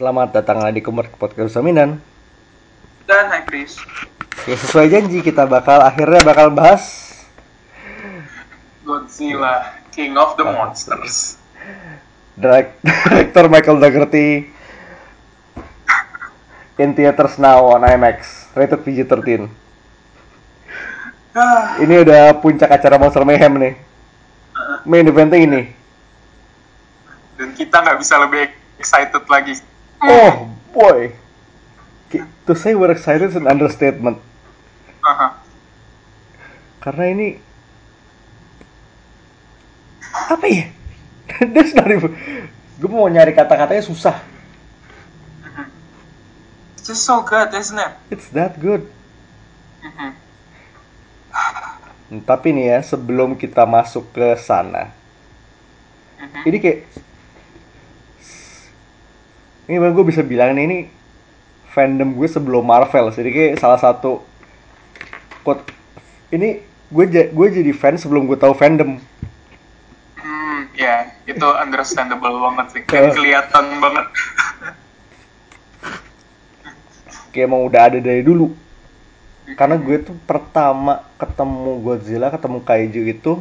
Selamat datang lagi ke Podcast Saminan. Dan High Priest. Ya, sesuai janji kita bakal akhirnya bakal bahas Godzilla, King of the Monsters. direct- director Michael Dougherty in theaters now on IMAX, rated PG-13. Ah, Ini udah puncak acara Monster Mayhem nih. Main eventnya ini. Dan kita nggak bisa lebih excited lagi. Oh boy, Ki- to say we're excited is an understatement. Aha. Karena ini apa ya? There's not even. Gue mau nyari kata-katanya susah. It's just so good, isn't it? It's that good. Mhm. Hmm, Tapi nih ya, sebelum kita masuk ke sana, Mhm. ini kayak ini bang gue bisa bilang nih, ini fandom gue sebelum Marvel, jadi kayak salah satu quote ini gue gue jadi fan sebelum gue tahu fandom. Hmm, ya, itu understandable banget sih. Dan Eh. kelihatan banget. Kayak emang udah ada dari dulu. Karena gue tuh pertama ketemu Godzilla, ketemu Kaiju itu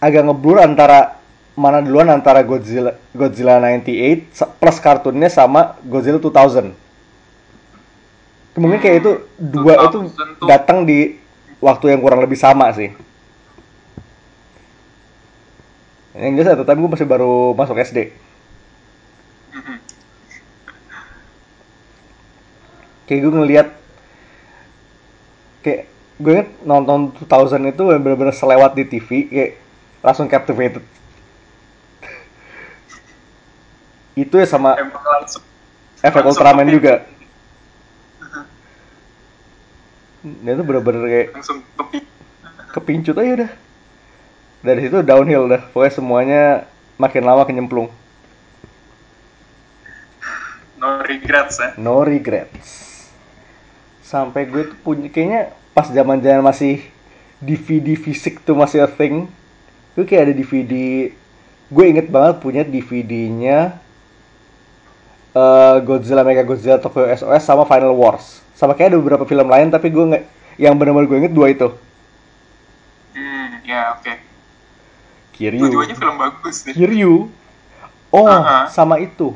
agak ngeblur antara mana duluan antara Godzilla Godzilla 98 sa- plus kartunnya sama Godzilla 2000. Mungkin kayak itu dua itu 2000 tuh- datang di waktu yang kurang lebih sama sih. Yang jelas at the time gue masih baru masuk SD. Kayak gue ngeliat kayak gue inget nonton 2000 itu bener-bener selewat di TV kayak langsung captivated itu ya sama langsung. efek langsung Ultraman kepin- juga. Dia tuh bener-bener kayak Langsung kepi. kepincut aja udah. Dari situ downhill dah. Pokoknya semuanya makin lama kenyemplung No regrets ya. no regrets. Sampai gue tuh punya kayaknya pas zaman zaman masih DVD fisik tuh masih a thing. Gue kayak ada DVD gue inget banget punya DVD-nya eh, Godzilla Mega Godzilla Tokyo SOS sama Final Wars sama kayak ada beberapa film lain tapi gue nggak yang benar-benar gue inget dua itu Hmm, ya oke. Kiryu Dua-duanya film bagus sih. Kiryu oh Uh-uh. sama itu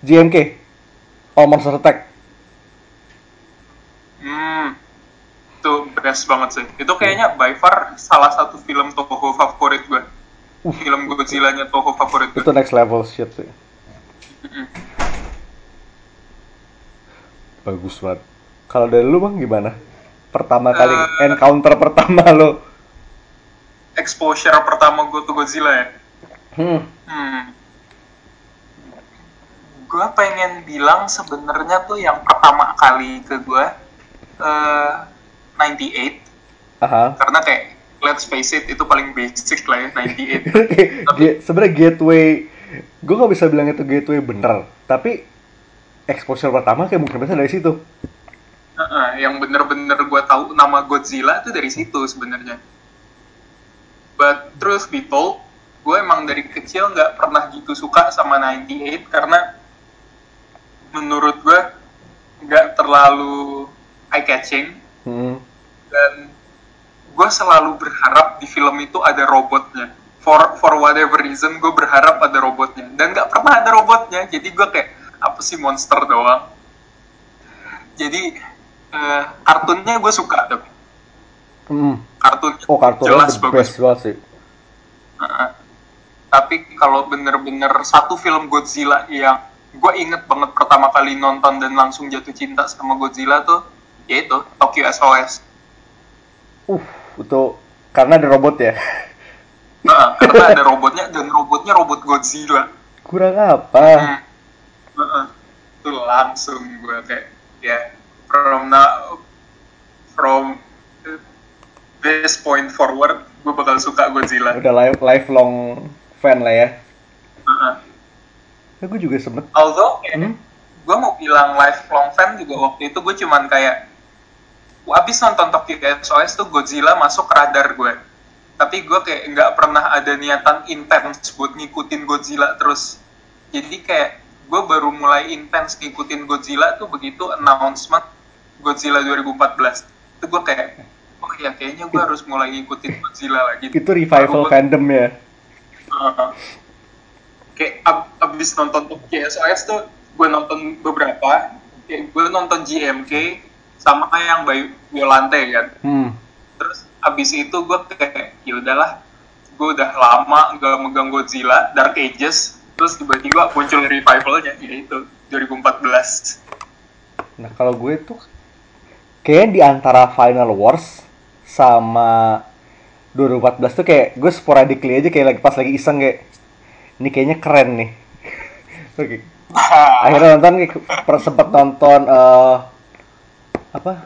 JMK oh Monster Attack Hmm, itu best banget sih. Itu kayaknya by far salah satu film Toho favorit gue. Uh. Film Godzilla-nya Toho favorit gue. itu next level shit sih Mm-mm. Bagus banget. Kalau dari lu bang gimana? Pertama kali Eh. encounter pertama lo. Exposure pertama gue tuh Godzilla ya. Hmm. Hmm. Gue pengen bilang sebenarnya tuh yang pertama kali ke gue eh 98 Aha. karena kayak let's face it itu paling basic lah ya 98. Ge- Sebenarnya gateway, gue nggak bisa bilang itu gateway bener. Tapi exposure pertama kayak mungkin bisa dari situ. Heeh, yang bener-bener gue tahu nama Godzilla itu dari situ sebenarnya. But truth be told, gue emang dari kecil nggak pernah gitu suka sama 98 karena menurut gue nggak terlalu eye catching Hmm. dan gue selalu berharap di film itu ada robotnya. For for whatever reason gue berharap ada robotnya dan nggak pernah ada robotnya. Jadi gue kayak apa sih monster doang. Jadi eh, kartunnya gue suka tapi Hmm. kartunnya Oh kartunnya jelas bagus. best banget sih. Heeh. Tapi kalau bener-bener satu film Godzilla yang gue inget banget pertama kali nonton dan langsung jatuh cinta sama Godzilla tuh, yaitu Tokyo SOS. Uh, itu karena ada robot ya. Nah, karena ada robotnya dan robotnya robot Godzilla. Kurang apa? Hmm. Itu langsung gue kayak ya from now from this point forward gue bakal suka Godzilla. Udah life lifelong fan lah ya. Heeh. Ya, gue juga sempet. Although kayak Hmm? gue mau bilang lifelong fan juga waktu itu gue cuman kayak abis nonton Tokyo SOS tuh Godzilla masuk radar gue tapi gue kayak nggak pernah ada niatan intens buat ngikutin Godzilla terus jadi kayak gue baru mulai intens ngikutin Godzilla tuh begitu announcement Godzilla 2014 itu gue kayak oh ya kayaknya gue harus mulai ngikutin Godzilla lagi. Itu revival gua- fandom ya? Uh, kayak ab- abis nonton KSOS tuh gue nonton beberapa. Kayak gue nonton GMK sama yang Bayu Violante kan. Hmm. Terus abis itu gue kayak ya udahlah gue udah lama gak megang Godzilla Dark Ages terus tiba-tiba muncul revivalnya yaitu 2014 nah kalau gue tuh kayaknya di antara Final Wars sama 2014 tuh kayak gue sporadically aja kayak lagi pas lagi iseng kayak ini kayaknya keren nih Oke. akhirnya nonton sempet nonton eh, apa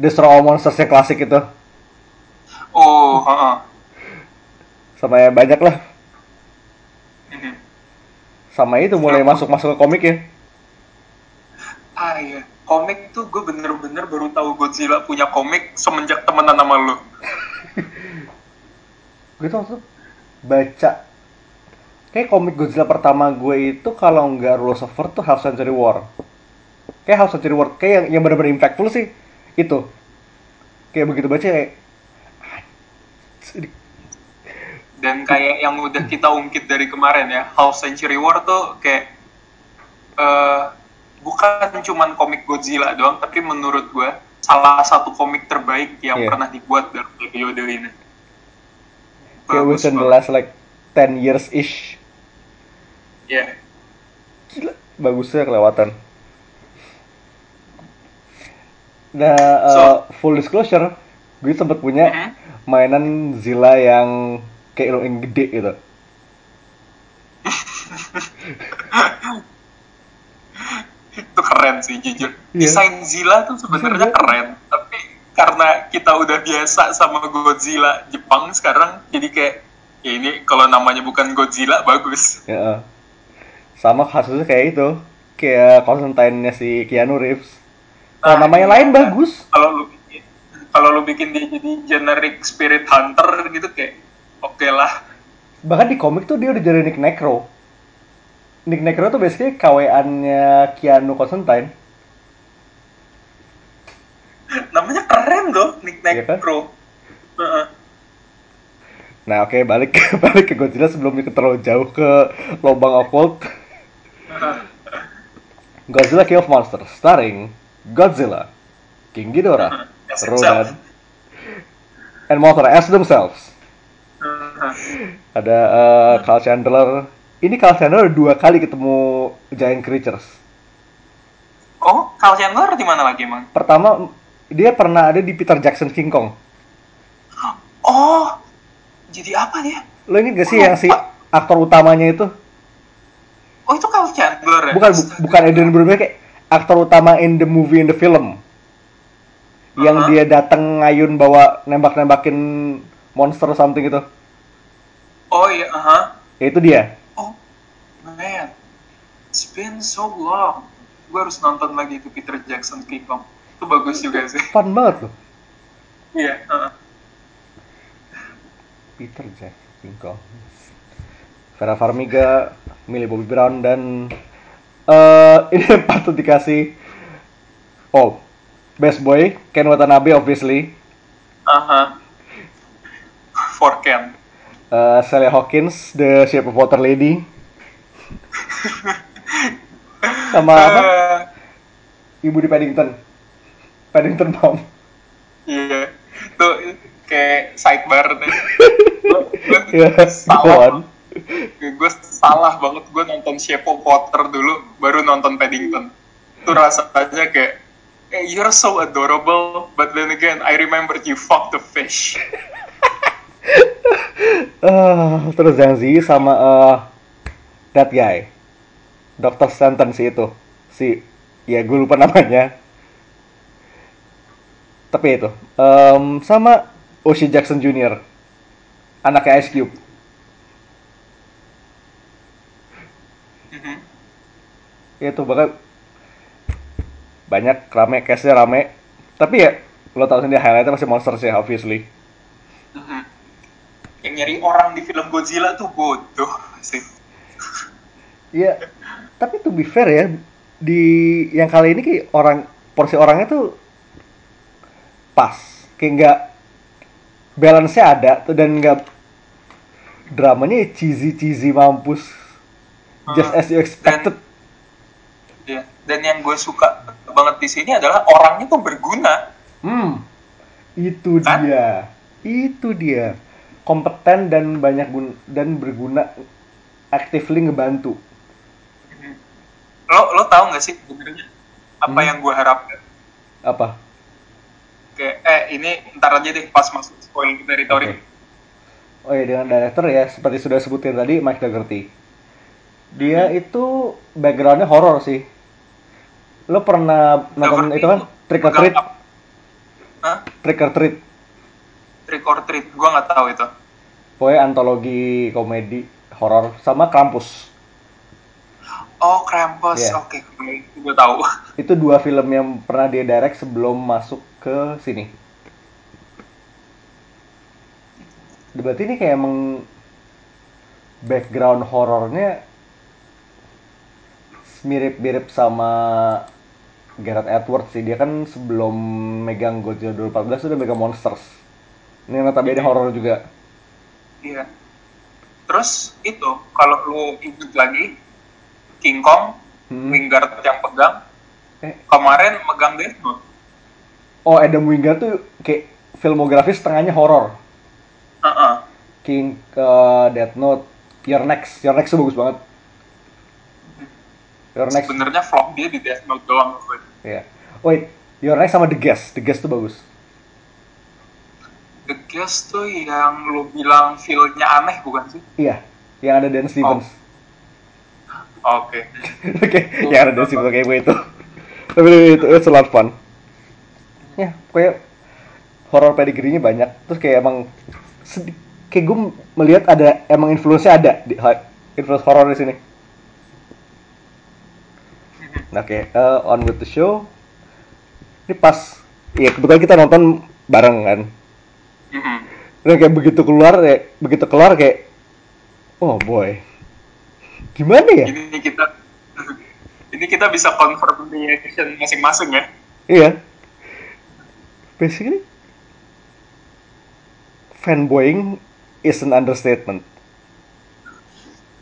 Destroy All Monsters yang klasik itu oh heeh. sama ya banyak lah. Sama itu mulai masuk masuk ke komik ya? Ah iya. Komik tuh gue bener-bener baru tahu Godzilla punya komik semenjak temenan sama lu. Gue tuh waktu baca. Kayak komik Godzilla pertama gue itu kalau nggak Rules of War tuh Half Century War. Kayak Half Century War kayak yang, yang benar-benar impactful sih. Itu. Kayak begitu baca kayak "Anjir, dan kayak yang udah kita ungkit dari kemarin ya Half Century War tuh kayak eh bukan cuman komik Godzilla doang tapi menurut gue salah satu komik terbaik yang Iya. pernah dibuat dalam periode ini kayak within the last like 10 years ish Iya. gila bagusnya kelewatan nah uh, So- full disclosure gue sempet punya Mhm. mainan Zilla yang kayak lo yang gede gitu itu keren sih jujur Iya. desain Zilla tuh sebenarnya Desain keren tapi karena kita udah biasa sama Godzilla Jepang sekarang jadi kayak ya ini kalau namanya bukan Godzilla bagus Ya. Sama kasusnya kayak itu, kayak Constantine-nya si Keanu Reeves. Kalau Nah, namanya iya. lain bagus. kalau lu bikin kalau lu bikin dia jadi generic spirit hunter gitu kayak oke lah Bahkan di komik tuh dia udah jadi Nick Necro. Nick Necro tuh basically KWA-nya Keanu Constantine. namanya keren loh Nick Iya kan? Necro Heeh. Nah oke balik balik ke Godzilla sebelum kita terlalu jauh ke lubang occult. Godzilla King of Monsters, starring Godzilla, King Ghidorah, Rodan, and Mothra as themselves. Ada Carl Chandler. Ini Carl Chandler dua kali ketemu giant creatures. oh Carl Chandler di mana lagi emang Pertama dia pernah ada di Peter Jackson King Kong. oh jadi apa dia Lo inget gak sih yang si aktor utamanya itu? oh itu Carl Chandler ya Bukan bu- bukan Adrian Brody kayak aktor utama in the movie in the film. Yang Uh-huh. dia datang ngayun bawa nembak-nembakin monster something itu. Oh iya aha Ya itu dia. oh man it's been so long gue harus nonton lagi itu Peter Jackson King Kong itu bagus juga sih Fun banget loh. iya heeh. Peter Jackson King Kong. Vera Farmiga, Millie Bobby Brown dan eh ini patut dikasih oh best boy Ken Watanabe obviously aha for Ken Eh Sally Hawkins The Shape of Water Lady. Sama apa? Eh, ibu di Paddington. Paddington Mom iya. Tuh kayak sidebar nih ya go salah. Gue salah banget. Gue nonton Shape of Water dulu baru nonton Paddington. Itu rasanya kayak eh, you're so adorable but then again I remember you fucked the fish Eh, terus Zanzi sama eh that guy Dr. Stanton si itu si ya gue lupa namanya tapi itu Em, sama Oshie Jackson Jr. anaknya Ice Cube Mhm. itu bahkan banyak rame case-nya rame tapi ya lo tau sendiri highlightnya masih monster sih obviously. Yang nyari orang di film Godzilla tuh bodoh sih ya tapi to be fair ya di yang kali ini kayak orang porsi orangnya tuh pas kayak nggak balance-nya ada tuh dan nggak dramanya cheesy cheesy mampus just Ah, as you expected Iya. Dan yang gue suka banget di sini adalah orangnya tuh berguna. hmm itu Kan? dia itu dia kompeten dan banyak gun dan berguna actively ngebantu Lo lo tahu nggak sih sebenarnya apa Hmm. yang gue harapkan? apa Kayak eh ini ntar aja deh pas masuk spoil territory. Oke. Oh iya dengan director ya seperti sudah sebutin tadi Mike Dougherty. Dia Hmm. itu backgroundnya horor sih. Lo pernah nonton Dougherty itu kan Trick or Treat? Hah? Trick or Treat. Trick or treat? Gue nggak tahu itu. Pokoknya antologi komedi horor sama Krampus. Oh Krampus, Iya. oke, gue tahu. Itu dua film yang pernah dia direct sebelum masuk ke sini. Berarti ini kayak emang background horornya mirip-mirip sama Gareth Edwards sih. Dia kan sebelum megang Godzilla 2014 udah megang Monsters. Ini notabene horor juga. Iya. Terus itu kalau lu ingat lagi King Kong, Hmm. Wingard yang pegang, Eh, kemarin megang Death Note. oh Adam Wingard tuh kayak filmografis setengahnya horor. Heeh. King uh, Death Note, Your Next, Your Next tuh bagus banget. Your Next, Sebenarnya vlog dia di Death Note doang. gue. ya. Wait, Your Next sama The Guest, The Guest tuh bagus. The Guest tuh yang lu bilang feel-nya aneh bukan sih? Iya, yang ada Dan Stevens. Oke. Oke, yang ada Dan Stevens kayak gue itu. Tapi itu itu a lot fun. Ya, kayak horror pedigree-nya banyak. Terus kayak emang sedi- kayak gue melihat ada emang influence-nya ada di influence horror di sini. Nah, Oke, eh, on with the show. Ini pas, ya kebetulan kita nonton bareng kan. Mhm. Dan kayak begitu keluar, ya begitu keluar kayak, oh boy, gimana ya? Ini kita ini kita bisa confirm reaction masing-masing ya. Iya. Basically, fanboying is an understatement.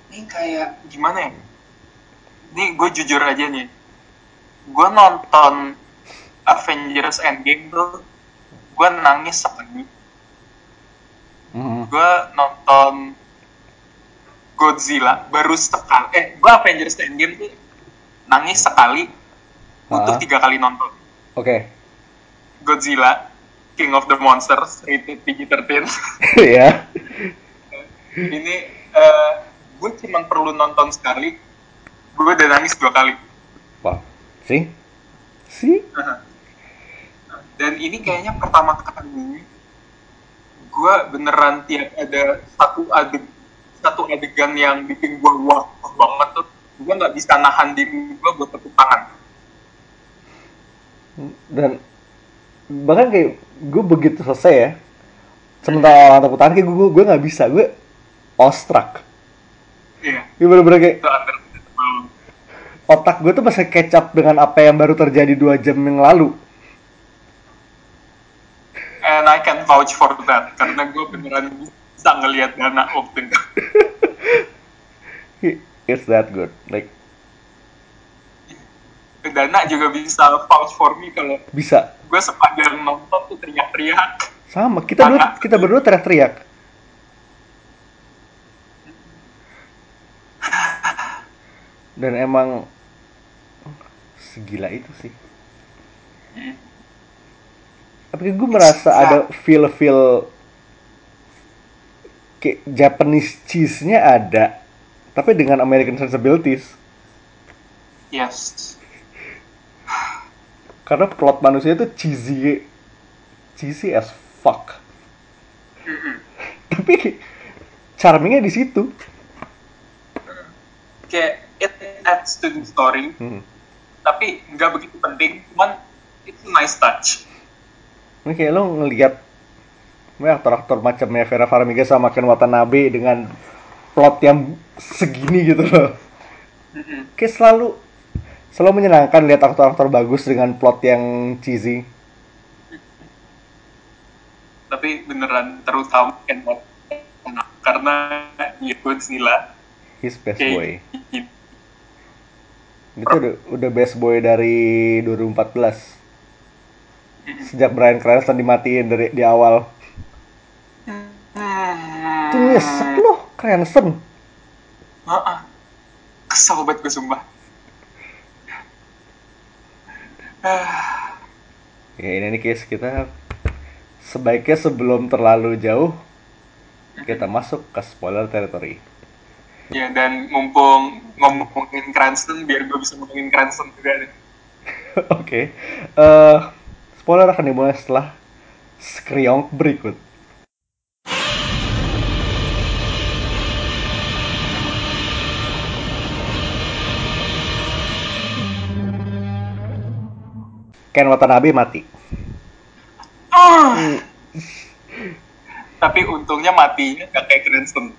Ini kayak gimana ya? Ini gue jujur aja nih. Gue nonton Avengers Endgame tuh, gue nangis sekali. Mhm. Gue nonton Godzilla baru sekali. Eh, gue Avengers Endgame tuh nangis sekali. Butuh Ah. tiga kali nonton. Oke, Godzilla, King of the Monsters, rated PG-13. ya. Ini eh, gue cuma perlu nonton sekali, gue udah nangis dua kali. Wow, see, see, Dan ini kayaknya pertama kali gue beneran tiap ada satu adeg satu adegan yang bikin gue wah banget tuh, gue nggak bisa nahan diri gue buat tepuk tangan. dan bahkan kayak gue begitu selesai ya, sementara orang tepuk tangan kayak gue gue nggak bisa, gue awestruck. Iya, Gue bener-bener kayak otak gue tuh masih kecap dengan apa yang baru terjadi dua jam yang lalu. And I can vouch for that karena gue beneran bisa ngelihat dana waktu itu. It's that good, like Dana juga bisa vouch for me kalau bisa. gue sepanjang nonton tuh teriak-teriak. Sama, kita berdua, kita berdua teriak-teriak. Dan emang segila itu sih. Tapi gue merasa ada feel-feel kayak Japanese cheese-nya ada, tapi dengan American sensibilities. Yes. Karena plot manusia itu cheesy, cheesy as fuck. Tapi charmingnya di situ. Kayak it adds to the story, Hmm. tapi nggak begitu penting. Cuman it's a nice touch. Ini kayak lo ngelihat ya, aktor-aktor macamnya Vera Farmiga sama Ken Watanabe dengan plot yang segini gitu loh. Kayak selalu selalu menyenangkan lihat aktor-aktor bagus dengan plot yang cheesy. Tapi beneran terutama Ken Watanabe karena dia Godzilla. his best Kayak boy. itu udah, udah best boy dari 2014 sejak Brian Cranston dimatiin dari di awal. Itu nyesek loh Cranston. Heeh. Kesel banget gue sumpah. Ah, ya ini nih case kita sebaiknya sebelum terlalu jauh kita masuk ke spoiler territory. Ya dan mumpung ngomongin Cranston biar gue bisa ngomongin Cranston juga nih. oke. Eh spoiler akan dimulai setelah skriong berikut Ken Watanabe mati. Ah. Tapi untungnya matinya gak kayak Cranston.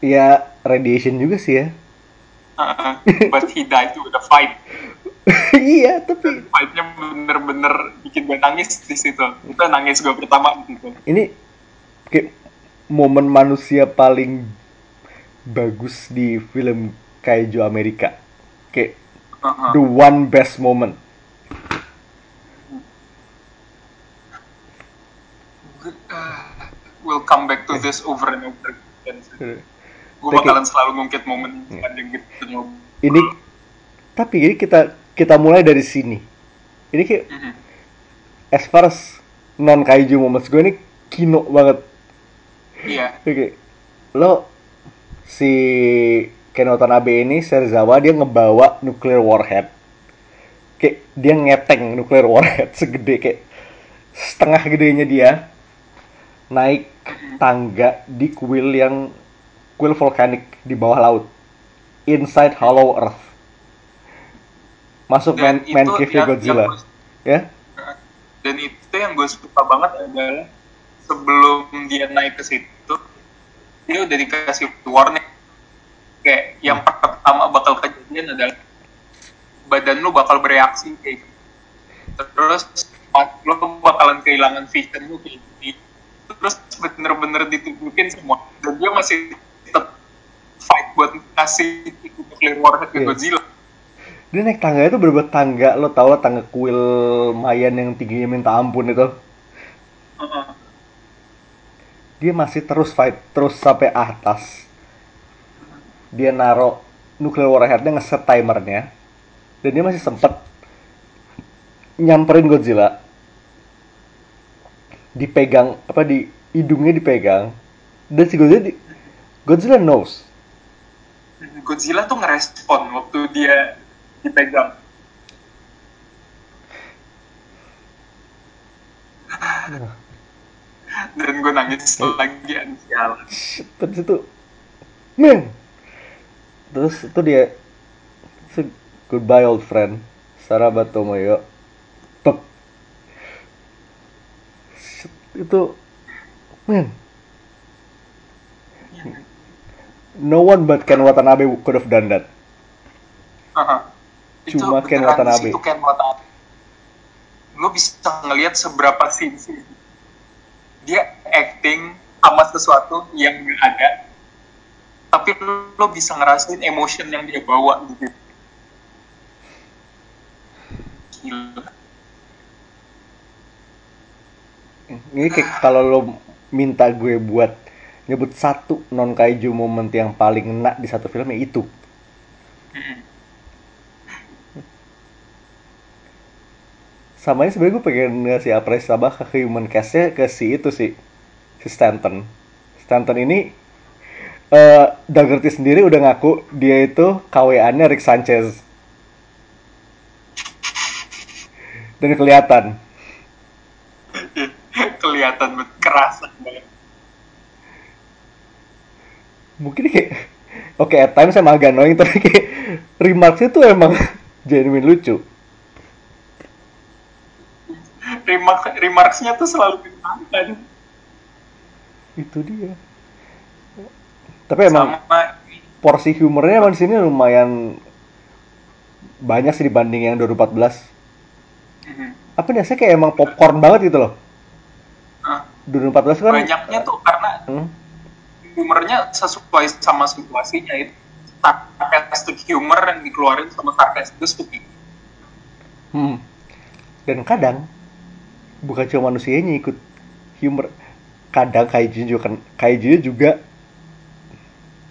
Ya radiation juga sih ya. Heeh. But he died with a fight. iya, tapi Fightnya bener-bener bikin gue nangis di situ. Itu nangis gue pertama gitu. ini kayak momen manusia paling bagus di film kaiju Amerika. Kayak Heeh. the one best moment. We'll come back to this over and over again. Gue bakalan selalu ngungkit momen sepanjang gitu. Ini tapi ini kita kita mulai dari sini. Ini kayak Mhm. as far as non kaiju moments gue ini kino banget. Iya. Oke. Lo si Ken Watanabe ini Serizawa dia ngebawa nuclear warhead. Kayak dia ngeteng nuclear warhead segede kayak setengah gedenya dia naik tangga di kuil yang kuil volkanik di bawah laut. Inside Hollow Earth. Masuk main, Dan main itu cave yang- Godzilla. yang- Ya? Dan itu yang gue suka banget adalah sebelum dia naik ke situ, dia udah dikasih warning. Kayak yang pertama bakal kejadian adalah badan lu bakal bereaksi kayak gitu. Terus lu bakalan kehilangan vision lu kayak gini. Terus bener-bener ditunjukin semua. Dan dia masih tetap fight buat kasih itu nuclear warhead ke Iya. Godzilla. Dia naik tangga itu bener tangga, lo tau lah tangga kuil Mayan yang tingginya minta ampun itu. Dia masih terus fight, terus sampai atas. Dia naro nuclear warheadnya ngeset timernya. Dan dia masih sempet nyamperin Godzilla. Dipegang, apa di hidungnya dipegang. Dan si Godzilla, di, Godzilla knows. Godzilla tuh ngerespon waktu dia dipegang. Dan gue nangis lagi ansial. Shit, terus itu men terus itu dia itu goodbye old friend Sarabat Tomoyo. Shit, itu men no one but Ken Watanabe could have done that Haha. Cuma Ken beneran Watanabe. Itu Ken Watanabe. Lo bisa ngelihat seberapa sih. Dia acting sama sesuatu yang gak ada. Tapi lo bisa ngerasain emotion yang dia bawa gitu. Gila. ini kayak kalau lo minta gue buat nyebut satu non kaiju moment yang paling enak di satu film ya itu Mm-mm. Sama ini sebenarnya gue pengen ngasih apresiasi tambah ke human cast-nya ke si itu sih si Stanton. Stanton ini eh Dagerty sendiri udah ngaku dia itu KWA-nya Rick Sanchez. Dan kelihatan. Kelihatan kerasa banget. mungkin kayak oke at times emang agak annoying tapi kayak remarksnya tuh emang genuine lucu Remark, remarksnya tuh selalu menyenangkan. itu dia. Tapi emang Sama porsi humornya emang di sini lumayan banyak sih dibanding yang 2014 Mhm. apa nih saya kayak emang popcorn banget gitu loh. Nah, 2014 kan banyaknya tuh karena Hmm, humornya sesuai sama situasinya itu. Sarcastic humor yang dikeluarin sama sarcastic stupid. Hmm. dan kadang bukan cuma manusianya ikut humor. Kadang kaiju juga kan kaiju juga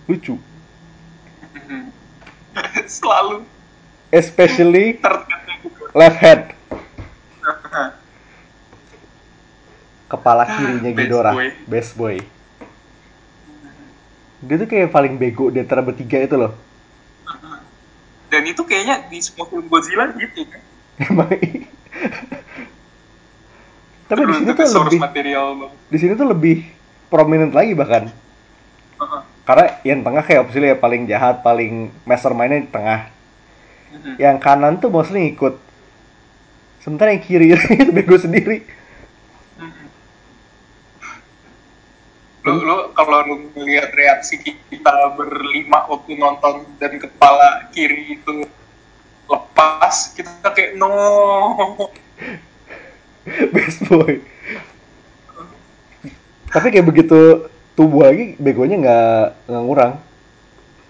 lucu. Selalu. Especially left head kepala kirinya Best Ghidorah. best boy. Dia tuh kayak paling bego di antara bertiga itu loh. Dan itu kayaknya di semua film Godzilla gitu kan? Emang tapi di Terus sini tuh lebih material di sini tuh lebih prominent lagi bahkan. Karena yang tengah kayak opsi ya paling jahat paling mastermindnya di tengah. Yang kanan tuh mostly ngikut. Sementara yang kiri itu bego sendiri. Lu kalau lu ngelihat reaksi kita berlima waktu nonton dan kepala kiri itu lepas kita kayak no best boy. Tapi kayak begitu tubuh lagi begonya nggak nggak ngurang.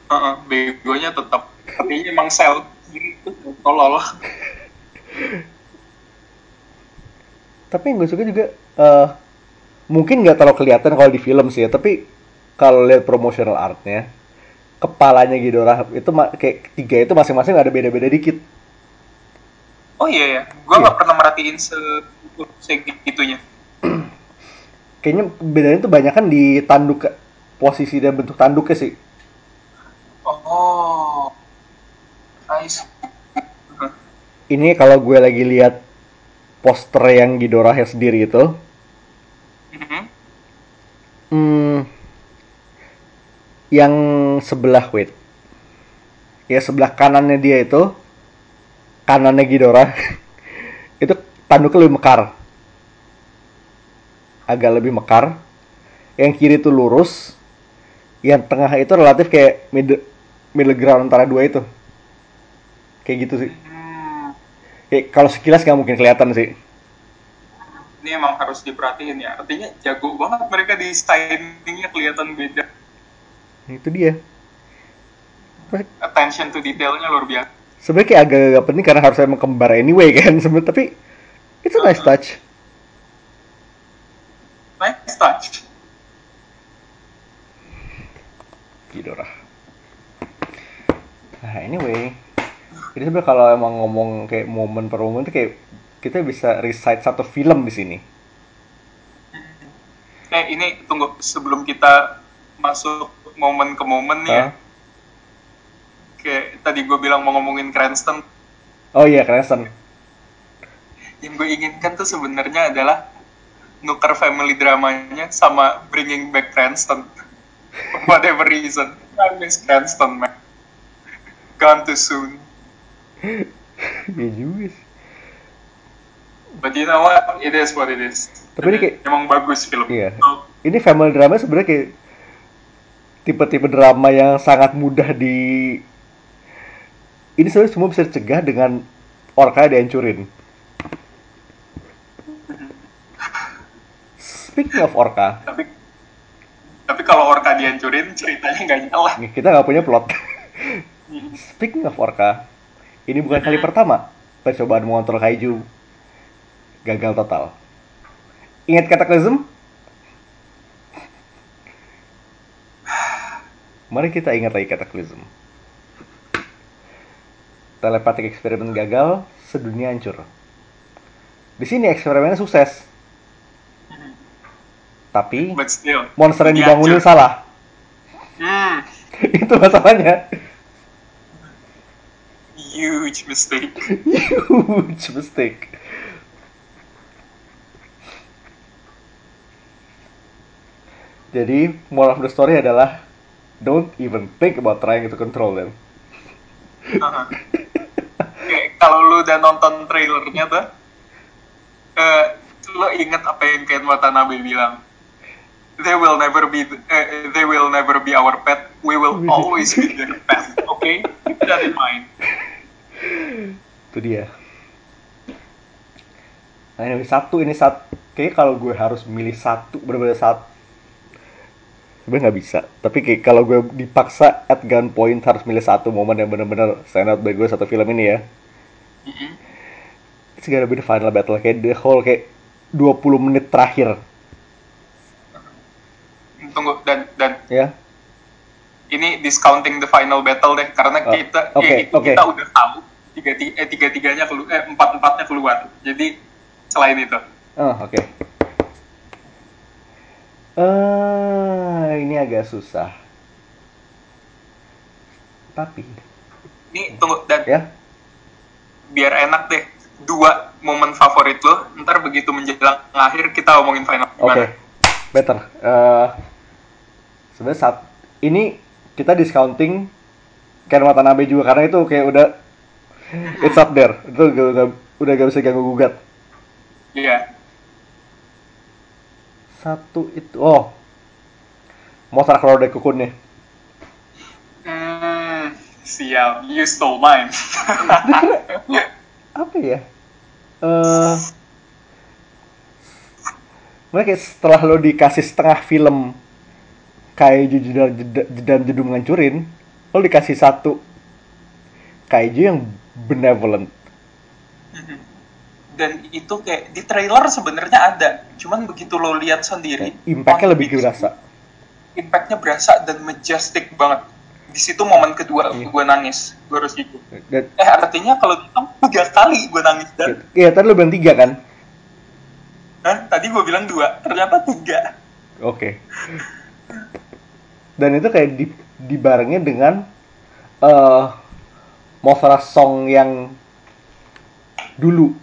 Heeh, begonya tetap tapi emang sel. Kiri itu tolol. Tapi yang gue suka juga eh, mungkin nggak terlalu kelihatan kalau di film sih ya tapi kalau lihat promotional artnya kepalanya Ghidorah itu kayak tiga itu masing-masing ada beda-beda dikit oh iya ya gua Iya. nggak pernah merhatiin se segitunya kayaknya bedanya tuh banyak kan di tanduk posisi dan bentuk tanduknya sih oh. Heeh. ini kalau gue lagi lihat poster yang Ghidorahnya sendiri itu Mhm. hmm, yang sebelah wait ya sebelah kanannya dia itu kanannya Ghidorah itu tanduknya lebih mekar. Agak lebih mekar. Yang kiri itu lurus. Yang tengah itu relatif kayak middle, middle ground antara dua itu. Kayak gitu sih. Hmm. kayak kalau sekilas nggak mungkin kelihatan sih. Ini emang harus diperhatiin ya. Artinya jago banget mereka di stylingnya kelihatan beda. Itu dia. Attention to detailnya luar biasa sebenarnya kayak agak-agak penting karena harus emang kembar anyway kan? Sebenarnya tapi itu nice touch. Nice touch. Ghidorah nah anyway. Jadi sebenarnya kalau emang ngomong kayak momen per momen tuh kayak kita bisa recite satu film di sini. Eh ini tunggu sebelum kita masuk momen ke momen nih ya. Hah? Kayak tadi gue bilang mau ngomongin Cranston. Oh iya Cranston. Yang gue inginkan tuh sebenarnya adalah nuker family dramanya sama bringing back Cranston. Whatever reason. I miss Cranston man. Gone too soon. Iya juga sih. But you know what? It is what it is. Tapi ini kayak- emang bagus film. Iya. Oh, ini family drama sebenarnya kayak tipe-tipe drama yang sangat mudah di ini sebenarnya semua bisa dicegah dengan orka dihancurin. Speaking of orka tapi tapi kalau Orca dihancurin ceritanya nggak nyala. Nih, kita nggak punya plot. Speaking of orka ini bukan kali pertama percobaan mengontrol kaiju. Gagal total. Ingat Cataclysm Mari kita ingat lagi Cataclysm. Telepatik eksperimen gagal, sedunia hancur. Di sini eksperimennya sukses. Tapi still monster yang dibangunin hancur. salah. hmm, Itu masalahnya. huge mistake Huge mistake. Jadi, moral of the story adalah don't even think about trying to control them. Kayak kalau lu udah nonton trailernya tuh, eh, lo inget apa yang Ken Watanabe bilang? they will never be uh, they will never be our pet. We will always be their pet. Okay, keep that in mind. itu dia nah ini satu ini satu kayak kalau gue harus milih satu bener-bener satu sebenarnya nggak bisa. Tapi kayak kalau gue dipaksa at gunpoint harus milih satu momen yang bener-bener stand out bagi gue satu film ini ya. Mhm. it's be the final battle kayak the whole kayak 20 menit terakhir. Tunggu dan dan ya. ini discounting the final battle deh karena Oh, kita oke, ya, itu oke. kita udah tahu tiga tiga eh, tiga tiganya keluar eh empat empatnya keluar. Jadi selain itu. Oh oke eh ini agak susah. Tapi. Ini tunggu dan. Ya? Biar enak deh. Dua momen favorit lo ntar begitu menjelang akhir kita omongin final. Oke, gimana better. Eh Sebenarnya saat ini kita discounting Ken Watanabe juga karena itu kayak udah it's up there. Itu gak, gak- udah gak bisa ganggu gugat. iya Satu itu, oh, Motor Crowd Cocoon nih. hmm, sial you stole mine Apa ya? Eh mereka setelah lo dikasih setengah film kayak jedam jedam jedum ngancurin, lo dikasih satu kaiju yang benevolent. Dan itu kayak di trailer sebenarnya ada cuman begitu lo lihat sendiri Impactnya lebih berasa. impactnya berasa dan majestic banget di situ momen kedua Iya. gue nangis gue harus jujur Dan, eh artinya kalau dihitung tiga kali gue nangis dan iya tadi lo bilang tiga kan? Hah? tadi gue bilang dua ternyata tiga Oke. Dan itu kayak di, dibarengin dengan eh Mothra song yang dulu.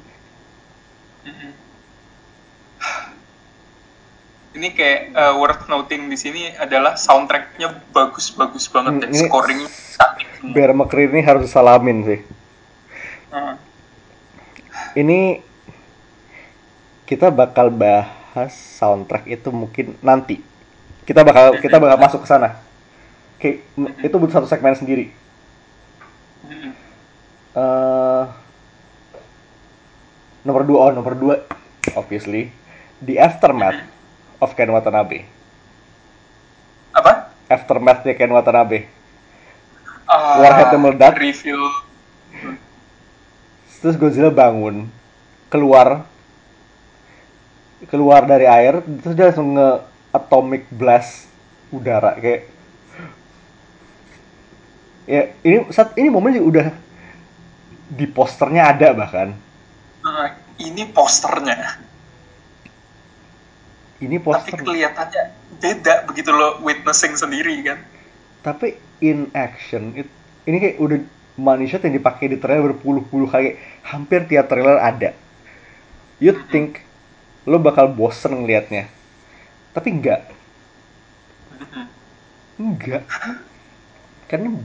Ini kayak uh, worth noting di sini adalah soundtracknya bagus-bagus banget Hmm, dan ini- scoringnya cantik. Bear McCreary ini harus disalamin sih. Hmm. Ini kita bakal bahas soundtrack itu mungkin nanti. Kita bakal kita bakal masuk ke sana. Oke, itu butuh satu segmen sendiri. Hmm. eh nomor dua, oh nomor dua, obviously, the aftermath of Ken Watanabe. apa Aftermathnya Ken Watanabe. Ah, Warheadnya meledak. review Terus Godzilla bangun, keluar, keluar dari air, terus dia langsung nge atomic blast udara kayak. Ya ini saat ini momen juga udah di posternya ada bahkan. uh, ini posternya Ini tapi poster. kelihatannya beda begitu lo witnessing sendiri kan? Tapi in action it, ini kayak udah shot yang dipakai di trailer berpuluh-puluh kali hampir tiap trailer ada. You think lo bakal bosen ngelihatnya? Tapi enggak. Enggak. Karena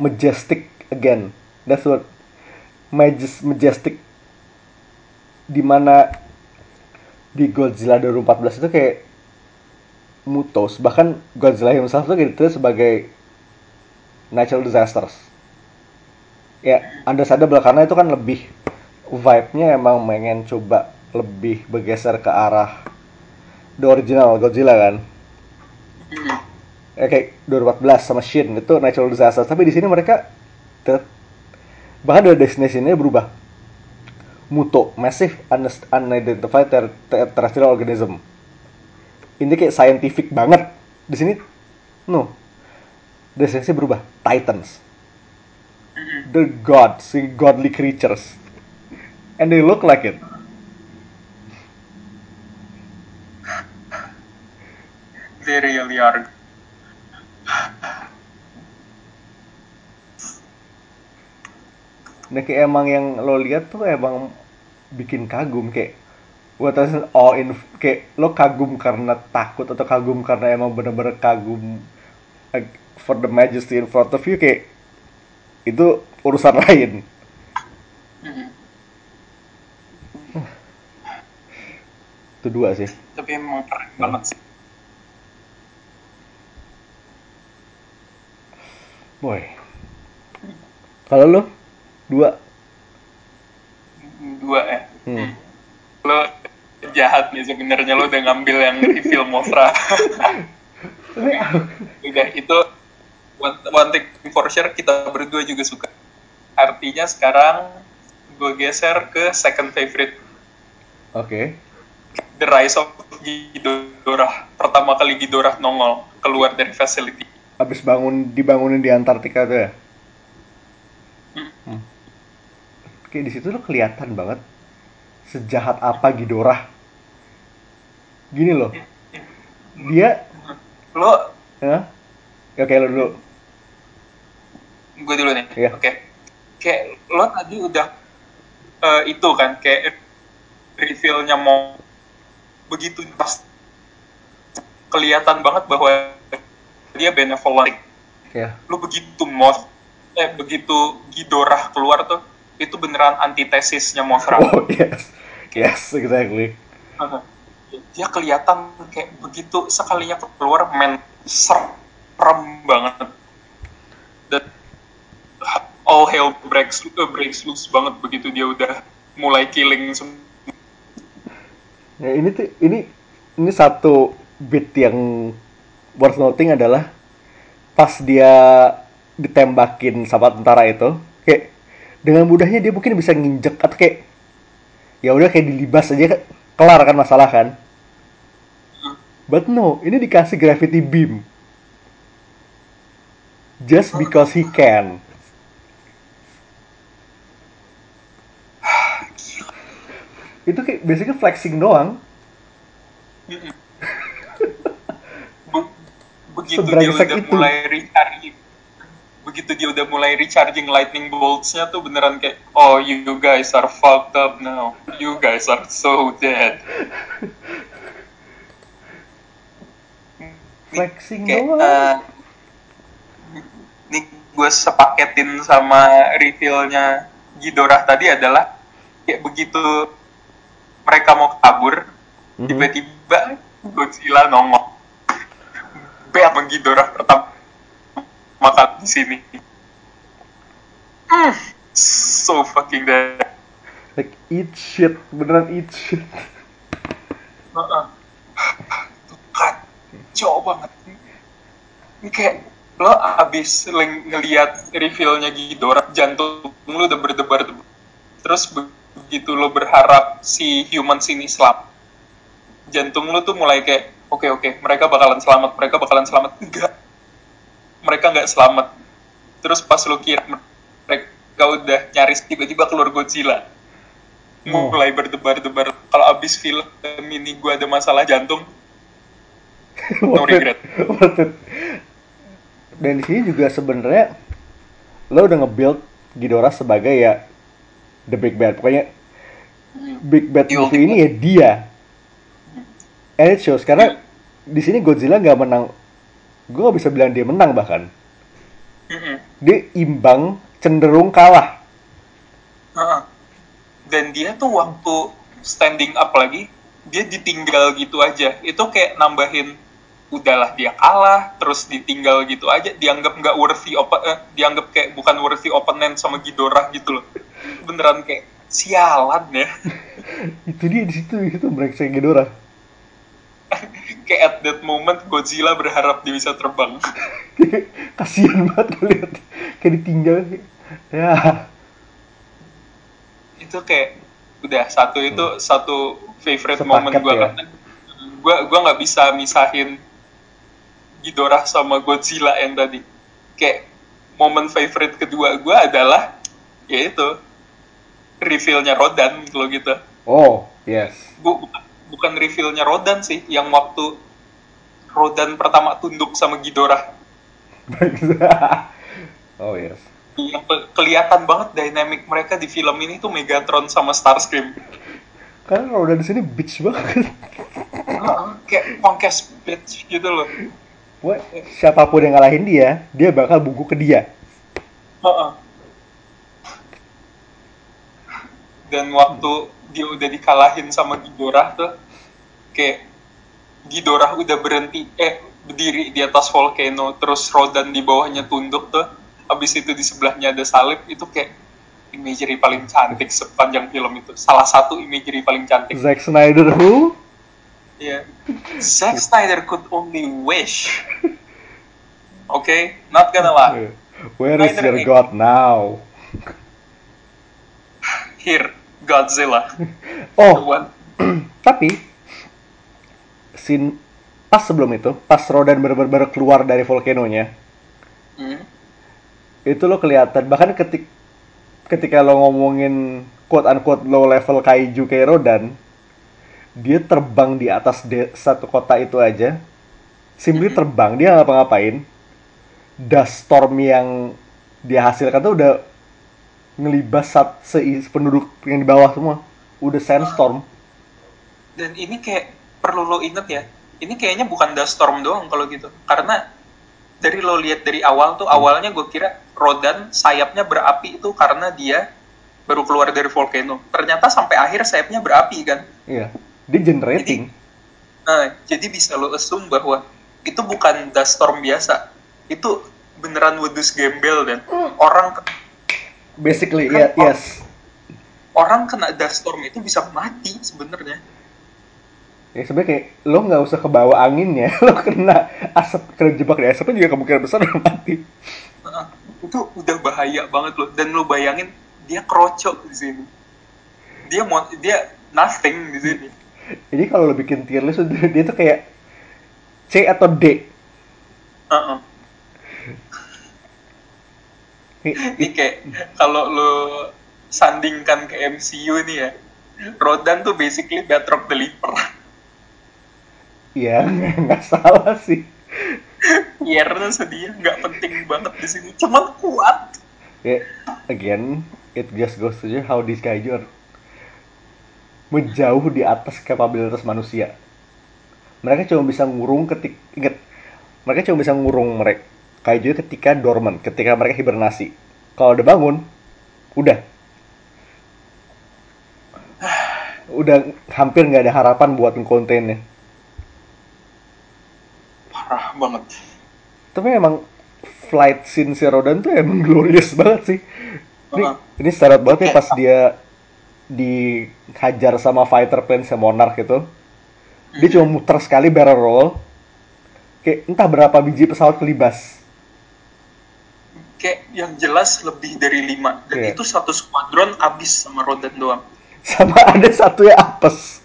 majestic again. That's what majes majestic di mana di Godzilla 2014 itu kayak mutos. Bahkan Godzilla himself tuh gitu sebagai natural disasters. Ya understandable karena itu kan lebih vibe-nya emang pengen coba lebih bergeser ke arah the original Godzilla kan? Ya, kayak 2014 sama Shin itu natural disaster tapi di sini mereka bahkan dari destination-nya berubah Muto massive un- unidentified ter- ter- terrestrial organism. Ini kayak scientific banget. Di sini no. Destinasi berubah. Titans. The gods the godly creatures. And they look like it. They really are Nah kayak emang yang lo lihat tuh emang bikin kagum kayak what is all in kayak lo kagum karena takut atau kagum karena emang bener-bener kagum like, for the majesty in front of you kayak itu urusan lain. Itu dua sih. Tapi emang keren banget sih. Boy. Kalau lu dua. Dua ya. Hmm. Lo jahat nih sebenarnya lo udah ngambil yang reveal Mothra. udah itu one, one thing for sure kita berdua juga suka. Artinya sekarang gue geser ke second favorite Oke. The Rise of Ghidorah. Pertama kali Ghidorah nongol keluar dari facility. Abis bangun dibangunin di Antartika tuh ya. Hmm. Hmm. Kayak di situ lo kelihatan banget sejahat apa Ghidorah. Gini loh. Dia Lo, ya? Oke lo dulu. gue dulu nih. Iya. Oke. Kayak lo tadi udah eh, itu kan kayak reveal-nya mau begitu pas kelihatan banget bahwa dia benevolent. Ya. Lu begitu Moth eh begitu Ghidorah keluar tuh itu beneran antitesisnya Mothra. Oh yes. Yes, exactly. dia kelihatan kayak begitu sekalinya keluar men serem banget dan all hell breaks uh, breaks loose banget begitu dia udah mulai killing semua Ya, ini tuh ini ini satu bit yang worth noting adalah pas dia ditembakin sama tentara itu kayak dengan mudahnya dia mungkin bisa nginjek atau kayak ya udah kayak dilibas aja kelar kan masalah kan? But no ini dikasih gravity beam. Just because he can. Itu kayak basically flexing doang. Be- begitu dia Sebrengsek udah itu. mulai begitu dia udah mulai recharging lightning bolts-nya tuh beneran kayak oh you guys are fucked up now. You guys are so dead. Flexing kayak doang. eh, ini gue sepaketin sama reveal-nya Ghidorah tadi adalah kayak begitu mereka mau kabur Mhm. tiba-tiba Godzilla nongol. Bam Ghidorah pertama kali di sini. Hmm, so fucking dead like eat shit. Beneran eat shit. Heeh. Tuh, kacau banget. Ini kayak lo abis ngeliat reveal-nya Ghidorah jantung lu udah berdebar-debar terus begitu lo berharap si humans ini selamat jantung lu tuh mulai kayak oke oke mereka bakalan selamat mereka bakalan selamat. Enggak mereka nggak selamat. Terus pas lo kira mereka udah nyaris tiba-tiba keluar Godzilla. Oh. mulai berdebar-debar kalau abis film ini gue ada masalah jantung. No regret. dan di sini juga sebenarnya lo udah nge-build Ghidorah sebagai ya the big bad. Pokoknya big bad The movie ini ya dia. And it shows karena di sini Godzilla nggak menang gue bisa bilang dia menang bahkan. Mm-mm. dia imbang cenderung kalah. Heeh. dan dia tuh waktu standing up lagi dia ditinggal gitu aja. Itu kayak nambahin udahlah dia kalah terus ditinggal gitu aja. Dianggap nggak worthy op eh, dianggap kayak bukan worthy opponent sama Ghidorah gitu loh. Beneran kayak sialan ya. Itu dia di situ di situ brengsek Ghidorah kayak at that moment Godzilla berharap dia bisa terbang. Kasian banget gue liat. Kayak ditinggal. Ya. Itu kayak udah satu itu satu favorite moment gue ya. gue gue nggak bisa misahin Ghidorah sama Godzilla yang tadi. Kayak momen favorite kedua gue adalah yaitu reveal-nya Rodan kalau gitu. Oh yes. Bu- bukan reveal-nya Rodan sih yang waktu Rodan pertama tunduk sama Ghidorah. Oh yes. Yang ke- kelihatan banget dynamic mereka di film ini tuh Megatron sama Starscream. Karena udah di sini bitch banget. Kayak pangkes bitch gitu loh. Wah, siapa pun yang ngalahin dia, dia bakal bungkuk ke dia. Heeh. Dan waktu dia udah dikalahin sama Ghidorah tuh, kayak Ghidorah udah berhenti eh berdiri di atas volcano terus Rodan di bawahnya tunduk tuh habis itu di sebelahnya ada salib itu kayak imagery paling cantik sepanjang film itu salah satu imagery paling cantik Zack Snyder who? Iya. Zack Snyder could only wish. Okay, not gonna lie. Where is Snyder your eh. God now? Here, Godzilla. Oh, tapi scene pas sebelum itu, pas Rodan bener-bener keluar dari volcanonya, Hmm. itu lo kelihatan bahkan ketik ketika lo ngomongin quote unquote low level kaiju kayak Rodan, dia terbang di atas de- satu kota itu aja, simply Mhm. terbang dia ngapa-ngapain, dust storm yang dia hasilkan tuh udah ngelibas sat se penduduk yang di bawah semua, udah sandstorm. Dan ini kayak perlu lo inget ya. Ini kayaknya bukan dust storm doang kalau gitu. Karena dari lo lihat dari awal tuh awalnya gue kira Rodan sayapnya berapi itu karena dia baru keluar dari volcano. Ternyata sampai akhir sayapnya berapi kan. Iya, dia generating. Nah, jadi bisa lo assume bahwa itu bukan dust storm biasa. Itu beneran wedus gembel dan orang Basically, Kan- ya, yes. orang kena dust storm itu bisa mati sebenarnya. Ya sebenarnya kayak lo nggak usah kebawa anginnya, lo kena asap kena jebak di asapnya juga kemungkinan besar udah mati. Nah, itu udah bahaya banget loh. Dan lo bayangin dia kroco di sini. Dia mau dia nothing di sini. Jadi kalau lo bikin tier list dia tuh kayak C atau D. Heeh. Ini kayak kalau lo sandingkan ke MCU nih ya. Rodan tuh basically Batroc the Leaper. Iya, nggak salah sih. Pierre sedih nggak penting banget di sini. Cuman kuat. Ya, again, it just goes to show how these kaiju are menjauh di atas kapabilitas manusia. Mereka cuma bisa ngurung ketik inget, mereka cuma bisa ngurung mereka kaiju ketika dormant, ketika mereka hibernasi. Kalau udah bangun, udah. Udah hampir nggak ada harapan buat ngekontainnya. Parah banget. Tapi emang flight scene si Rodan tuh emang glorious banget sih. Ini, Heeh. ini syarat banget ya Kayak- pas dia dihajar sama fighter plane sama Monarch itu. Dia cuma muter sekali barrel roll. Kayak entah berapa biji pesawat kelibas. Kayak yang jelas lebih dari lima. Dan Iya. itu satu squadron abis sama Rodan doang. Sama ada satu yang apes.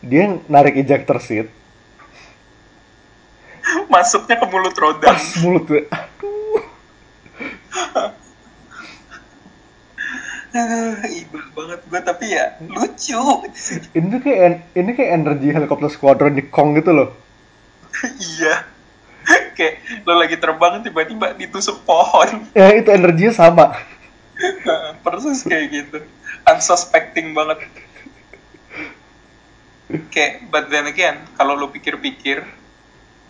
Dia narik ejector seat. Masuknya ke mulut Rodan. Pas mulut gue. Aduh. Aduh, iba banget gue tapi ya lucu. Ini kayak ini kayak energi helikopter squadron Kong gitu loh. iya. Kayak lo lagi terbang tiba-tiba ditusuk pohon. Ya itu energinya sama. Persis kayak gitu. Unsuspecting banget. Kayak, but then again, kalau lo pikir-pikir,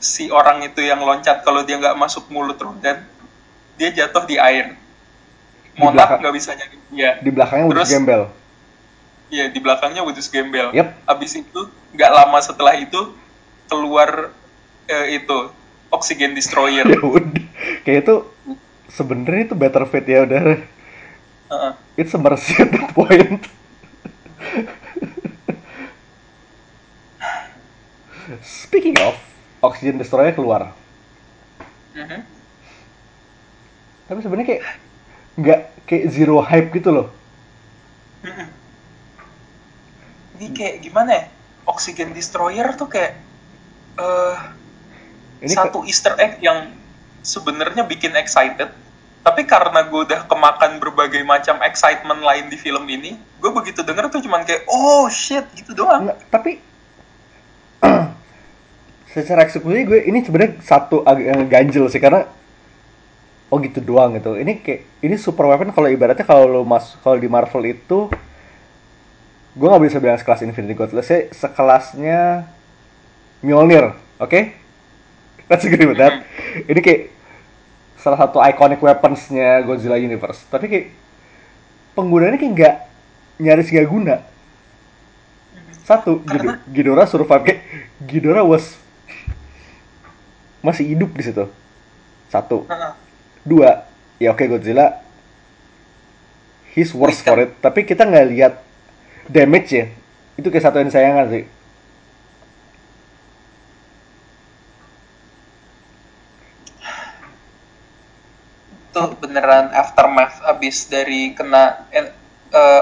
si orang itu yang loncat kalau dia nggak masuk mulut Rodan, dia jatuh di air. Belakang. nggak bisa nyari dia. Di belakangnya Terus- gembel. Iya, di belakangnya Wedus Gembel. Yep. Abis itu, nggak lama setelah itu, keluar eh, itu, Oxygen Destroyer. ya udah kayak itu sebenarnya itu better fit ya udah Heeh. it's a mercy at that point speaking of oxygen destroyer keluar Mhm. tapi sebenarnya kayak nggak kayak zero hype gitu loh Mhm. Ini kayak gimana ya? Oxygen Destroyer tuh kayak eh ini ke- satu Easter egg yang sebenarnya bikin excited. Tapi karena gue udah kemakan berbagai macam excitement lain di film ini, gue begitu denger tuh cuman kayak oh shit gitu doang. nggak, tapi secara eksekusi gue ini sebenarnya satu yang ganjel sih karena oh gitu doang gitu ini kayak ini super weapon kalau ibaratnya kalau lo mas kalau di Marvel itu gue nggak bisa bilang sekelas Infinity Gauntlet sih sekelasnya Mjolnir oke let's agree with that ini kayak salah satu iconic weaponsnya Godzilla Universe tapi kayak penggunaannya kayak nggak nyaris nggak guna Satu, Karena- Gido- Ghidorah survive kayak Ghidorah was masih hidup di situ. Satu. Heeh. Dua, ya oke Godzilla he's worse for it, tapi kita nggak lihat damage ya. Itu kayak satu yang disayangkan sih. Itu beneran aftermath abis dari kena eh,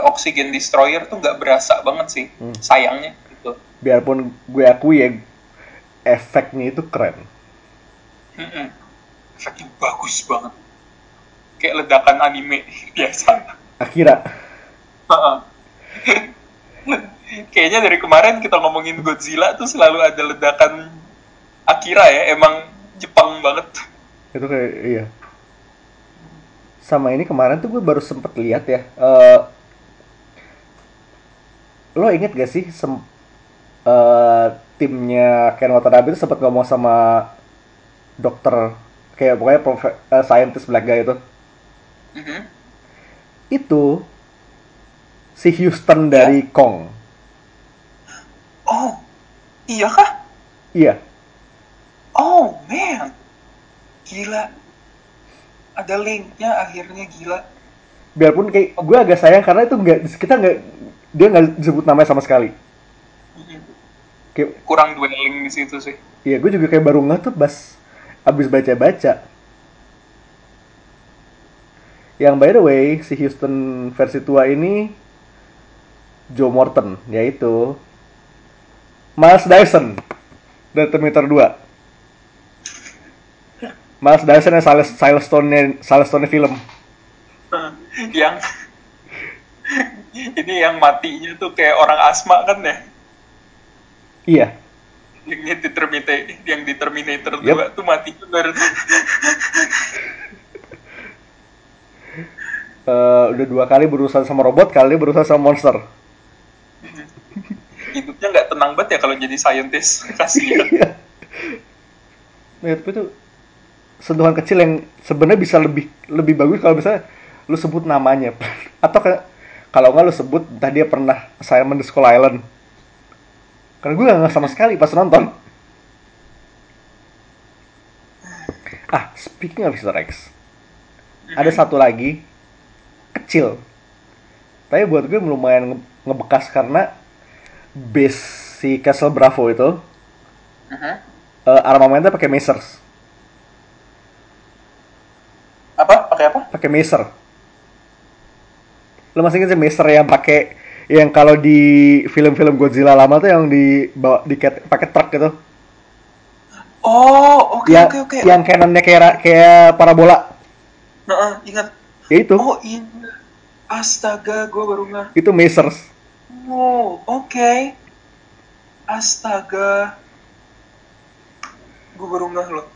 oxygen destroyer tuh nggak berasa banget sih Hmm. sayangnya gitu Biarpun gue akui ya efeknya itu keren. Mm-mm. efeknya bagus banget kayak ledakan anime biasa Akira. Kayaknya dari kemarin kita ngomongin Godzilla tuh selalu ada ledakan Akira ya emang Jepang banget itu kayak iya sama ini kemarin tuh gue baru sempet lihat ya eh lo inget gak sih sem eh, timnya Ken Watanabe itu sempet ngomong sama dokter kayak pokoknya profe- eh, scientist black guy itu? Mhm. itu si Houston dari Kong. Oh iya kah? Iya. Oh man, gila. Ada linknya akhirnya gila. biarpun kayak gue agak sayang karena itu nggak kita nggak dia nggak disebut namanya sama sekali kayak Kurang dwelling di situ sih. Iya, gue juga kayak baru nggak tuh pas abis baca-baca. Yang by the way, si Houston versi tua ini Joe Morton, yaitu Miles Dyson dari Terminator 2. Miles Dyson yang Silas, Silas Stone Silas Stone film. yang ini yang matinya tuh kayak orang asma kan ya? Iya, Yang di Terminator, yang di Terminator Yup. 2 tuh matinya baru eh, udah dua kali berurusan sama robot, kali berurusan sama monster. hidupnya nggak tenang banget ya kalau jadi scientist kasihan. Iya. Nah, tapi itu sentuhan kecil yang sebenarnya bisa lebih lebih bagus kalau misalnya lu sebut namanya. Atau ke, kalau nggak lu sebut entah dia pernah assignment di Skull Island. Karena gue nggak sama sekali pas nonton. Ah. Speaking of Easter eggs ada satu lagi kecil. Tapi buat gue lumayan nge- ngebekas karena base si Castle Bravo itu Mhm. eh, armamentnya pakai Macers Apa? Pakai apa? pakai Macer. Lo masih inget sih Macer yang pakai yang kalau di film-film Godzilla lama tuh yang dibawa di pakai truk gitu. Oh, oke yang oke oke. yang cannonnya kayak kayak parabola. Heeh, ingat. Ya itu. Oh, ini. Astaga, gue baru nggak. Itu Macers. Oh, oke. Astaga. Gue baru ngeh loh.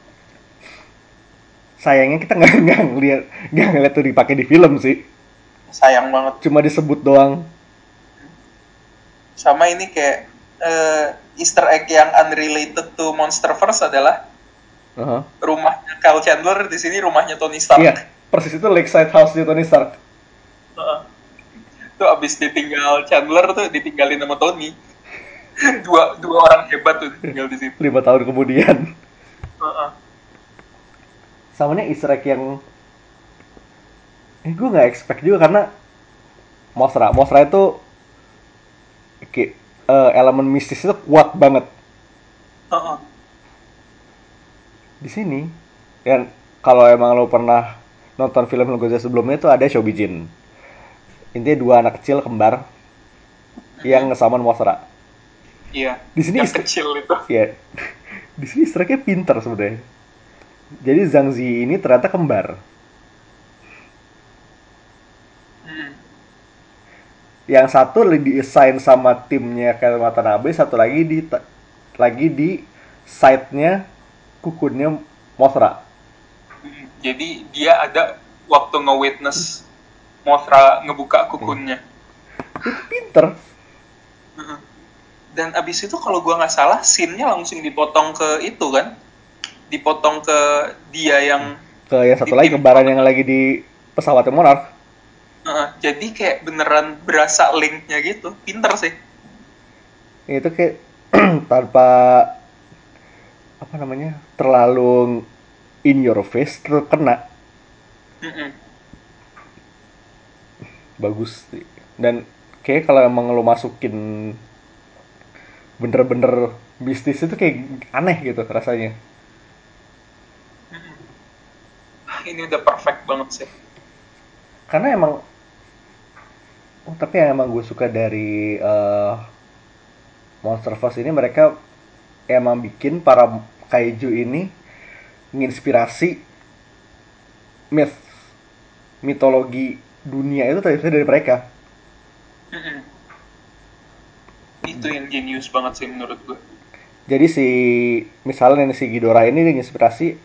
Sayangnya kita nggak nggak ngeliat nggak ngeliat tuh dipakai di film sih. Sayang banget. Cuma disebut doang. Sama ini kayak eh, Easter egg yang unrelated to Monsterverse adalah Aha. rumahnya Kyle Chandler di sini rumahnya Tony Stark. Iya, persis itu Lakeside House di Tony Stark. Heeh. Tuh abis ditinggal Chandler tuh ditinggalin sama Tony. dua dua orang hebat tuh tinggal di situ. Lima tahun kemudian. Heeh. Sama nih easter egg yang eh gue nggak expect juga karena Mosra. Mosra itu kayak eh, elemen mistis itu kuat banget. Heeh. di sini dan kalau emang lo pernah nonton film Godzilla sebelumnya itu ada Shobijin. Intinya dua anak kecil kembar yang ngesaman Mosra. Iya. Di sini yang kecil itu. ya di sini easter pinter sebenarnya jadi Zhang Zi ini ternyata kembar Hmm. yang satu lagi di-assign sama timnya Ken Watanabe, satu lagi di lagi di side-nya kukunnya Mothra. Hmm. Jadi dia ada waktu nge-witness Mothra ngebuka kukunnya. Itu pinter. Heeh. Dan abis itu kalau gua nggak salah, scene-nya langsung dipotong ke itu kan? Dipotong ke dia yang Ke yang satu lagi kembaran yang lagi di pesawatnya Monarch. Heeh, jadi kayak beneran berasa linknya gitu. Pinter sih. itu kayak tanpa apa namanya terlalu in your face terus kena Mm-mm. bagus sih. dan kayak kalau emang lo masukin bener-bener bisnis itu kayak aneh gitu rasanya ini udah perfect banget sih. Karena emang oh, tapi yang emang gue suka dari eh, Monsterverse ini mereka emang bikin para kaiju ini menginspirasi myth mitologi dunia itu ternyata dari mereka. Mm-mm. itu yang genius banget sih menurut gue. Jadi si misalnya si Ghidorah ini menginspirasi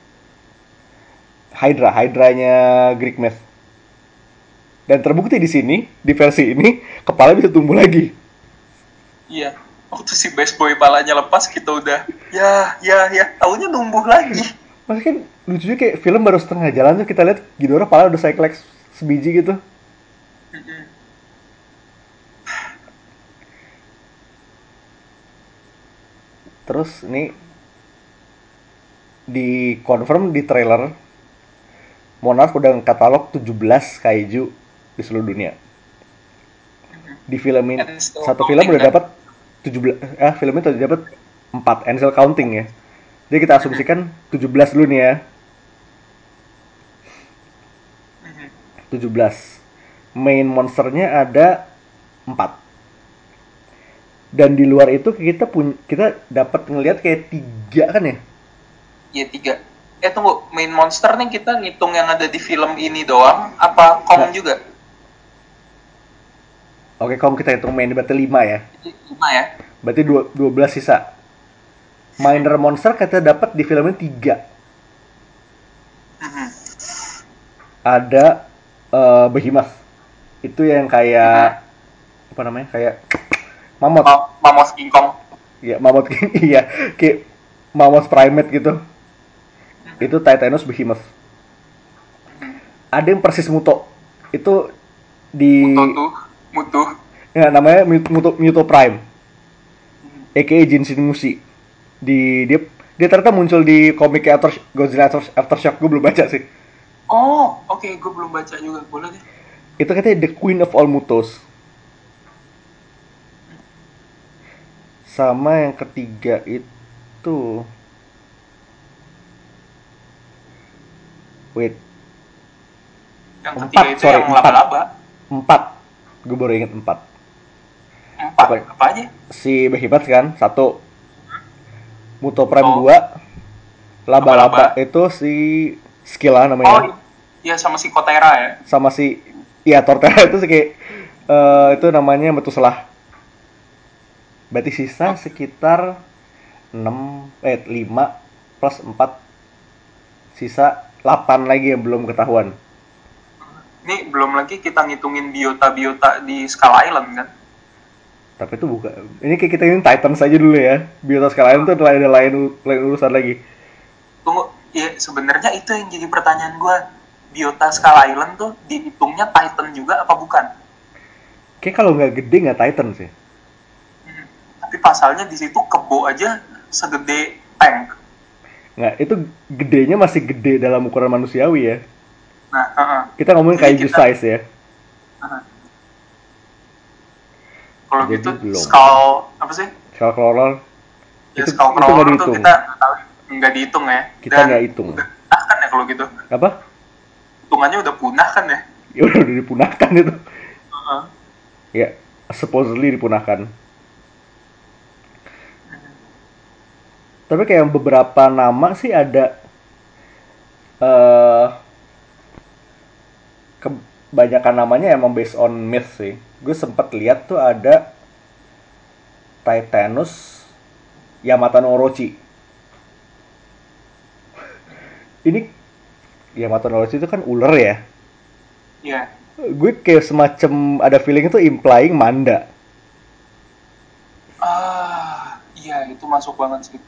Hydra Hydranya Greek myth. Dan terbukti di sini di versi ini kepala bisa tumbuh lagi. Iya. Waktu si best boy palanya lepas kita udah. Ya ya ya. Tahunya numbuh lagi. Maksudnya kan lucunya kayak film baru setengah jalan tuh kita lihat Ghidorah pala udah cyclex sebiji gitu. Terus ini di confirm di trailer Monarch udah katalog 17 kaiju di seluruh dunia. Di film ini satu film udah kan? dapat 17 eh filmnya udah dapat 4 and still counting ya. Jadi kita asumsikan 17 dulu nih ya. Mhm. 17. Main monsternya ada 4. Dan di luar itu kita pun kita dapat ngelihat kayak tiga kan ya? Iya tiga. Eh tunggu, main monster nih kita ngitung yang ada di film ini doang, apa Kong Nggak. juga? Oke, kalau kita hitung main berarti 5 ya. Jadi lima ya. Berarti dua- 12 sisa. Minor monster kita dapat di filmnya 3. Mhm. Ada eh, Behemoth. Itu yang kayak apa namanya? Kayak mammoth. Ma- Mamos King Kong. Iya, mammoth iya, kayak mammoth primate gitu. Itu Titanus Behemoth. Ada yang persis Muto. Itu di Muto tuh, mutu. ya, namanya Muto, Muto Prime. aka Jinshin Mushi. Di dia dia ternyata muncul di komik After Godzilla After, Aftershock gue belum baca sih. Oh, oke, gue belum baca juga. Boleh deh. Itu katanya The Queen of All Mutos. Sama yang ketiga itu Wait, Yang Empat, ketiga itu sorry, yang empat. laba-laba. empat. Gue baru inget empat. Empat. Apa? Apa aja? Si Behemoth kan, satu. Muto Prime Muto. dua. Laba-laba itu si Skilla Oh, namanya. iya sama si Kotera ya. Sama si Iya, Torterra itu sih kayak eh, itu namanya Metuselah. Berarti sisa sekitar 6 eh 5 plus 4 sisa 8 lagi yang belum ketahuan. Ini belum lagi kita ngitungin biota-biota di Skull Island kan. Tapi itu bukan. Ini kayak kita ini Titans aja dulu ya. Biota sekalian itu ada lain lain urusan lagi. Tunggu, ya sebenarnya itu yang jadi pertanyaan gue. Biota Skull Island tuh dihitungnya Titan juga apa bukan? Kayak kalau nggak gede nggak Titan sih. Hmm. Tapi pasalnya di situ kebo aja segede tank. Nggak, itu gedenya masih gede dalam ukuran manusiawi ya. Nah, heeh. Kita ngomongin kaiju kita- size ya. heeh. Kalau gitu belum. skull apa sih? Skull crawler Ya Itu- skull itu nggak crawler tuh dihitung. kita nggak dihitung ya. Kita nggak hitung. udah punah kan ya kalau gitu. apa? Hitungannya udah punah kan ya. Ya udah udah dipunahkan itu. Heeh. Ya, supposedly dipunahkan. Tapi kayak beberapa nama sih ada eh kebanyakan namanya emang based on myth sih. Gue sempet lihat tuh ada Titanus Yamata no Orochi. Ini Yamata no Orochi itu kan ular ya. Iya. Gue kayak semacam ada feeling itu implying Manda. Ah, iya itu masuk banget sih.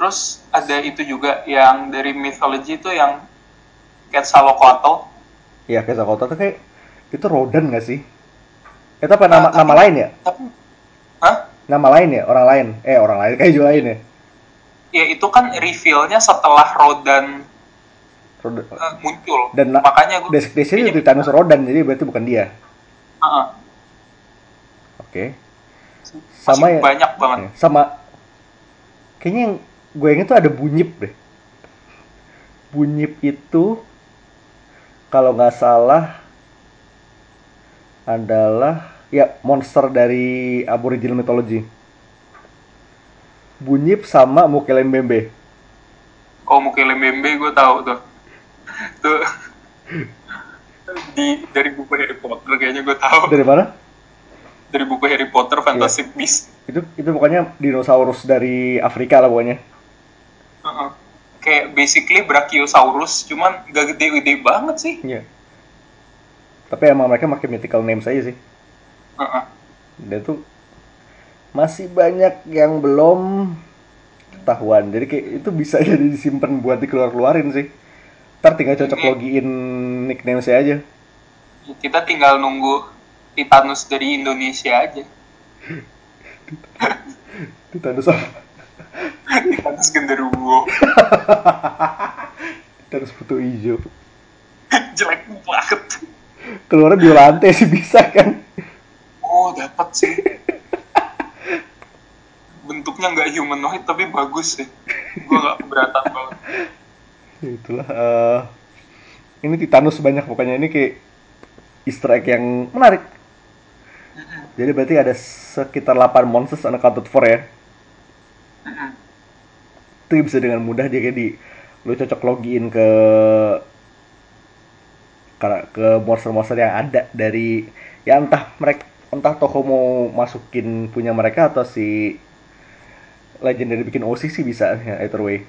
Terus ada itu juga yang dari mythology itu yang Quetzalcoatl. Ya kayak Sakota tuh kayak itu Rodan gak sih? Itu apa nama Ah, tapi- nama lain ya? Tapi Hah? Nama lain ya, orang lain. Eh, orang lain kayak lain ya. Ya itu kan reveal-nya setelah Rodan Rodan. uh, muncul. Dan makanya gue Designation itu Titanus Rodan, jadi berarti bukan dia. Oke. Sama masih ya- banyak banget. Ya, Sama kayaknya yang gue inget tuh ada bunyip deh. Bunyip itu kalau nggak salah adalah ya monster dari Aboriginal mythology. Bunyip sama Mukelembembe. Oh Mukele Membe gue tahu tuh. tuh di dari buku Harry Potter kayaknya gue tahu. Dari mana? Dari buku Harry Potter Fantastic Beasts. Itu itu pokoknya dinosaurus dari Afrika lah pokoknya. Kayak basically Brachiosaurus, cuman gak gede-gede banget sih. Iya. Tapi emang mereka pakai mythical names aja sih. Heeh. Dan tuh masih banyak yang belum ketahuan. Jadi kayak itu bisa jadi disimpan buat dikeluar-keluarin sih. Ntar tinggal cocok login nickname saya aja. Kita tinggal nunggu Titanus dari Indonesia aja. Titanus apa? Titanus genderuwo. Titanus foto hijau. Jelek banget. Keluarnya Violante sih bisa kan? Oh, dapat sih. Bentuknya nggak humanoid tapi bagus sih. Gue nggak keberatan banget. Ya itulah. eh, ini Titanus banyak pokoknya ini kayak Easter egg yang menarik. Jadi berarti ada sekitar 8 monsters unaccounted for ya. Itu bisa dengan mudah dia kayak di lu cocok login ke ke, ke monster-monster yang ada dari ya entah mereka entah toko mau masukin punya mereka atau si legendary bikin OC sih bisa ya either way.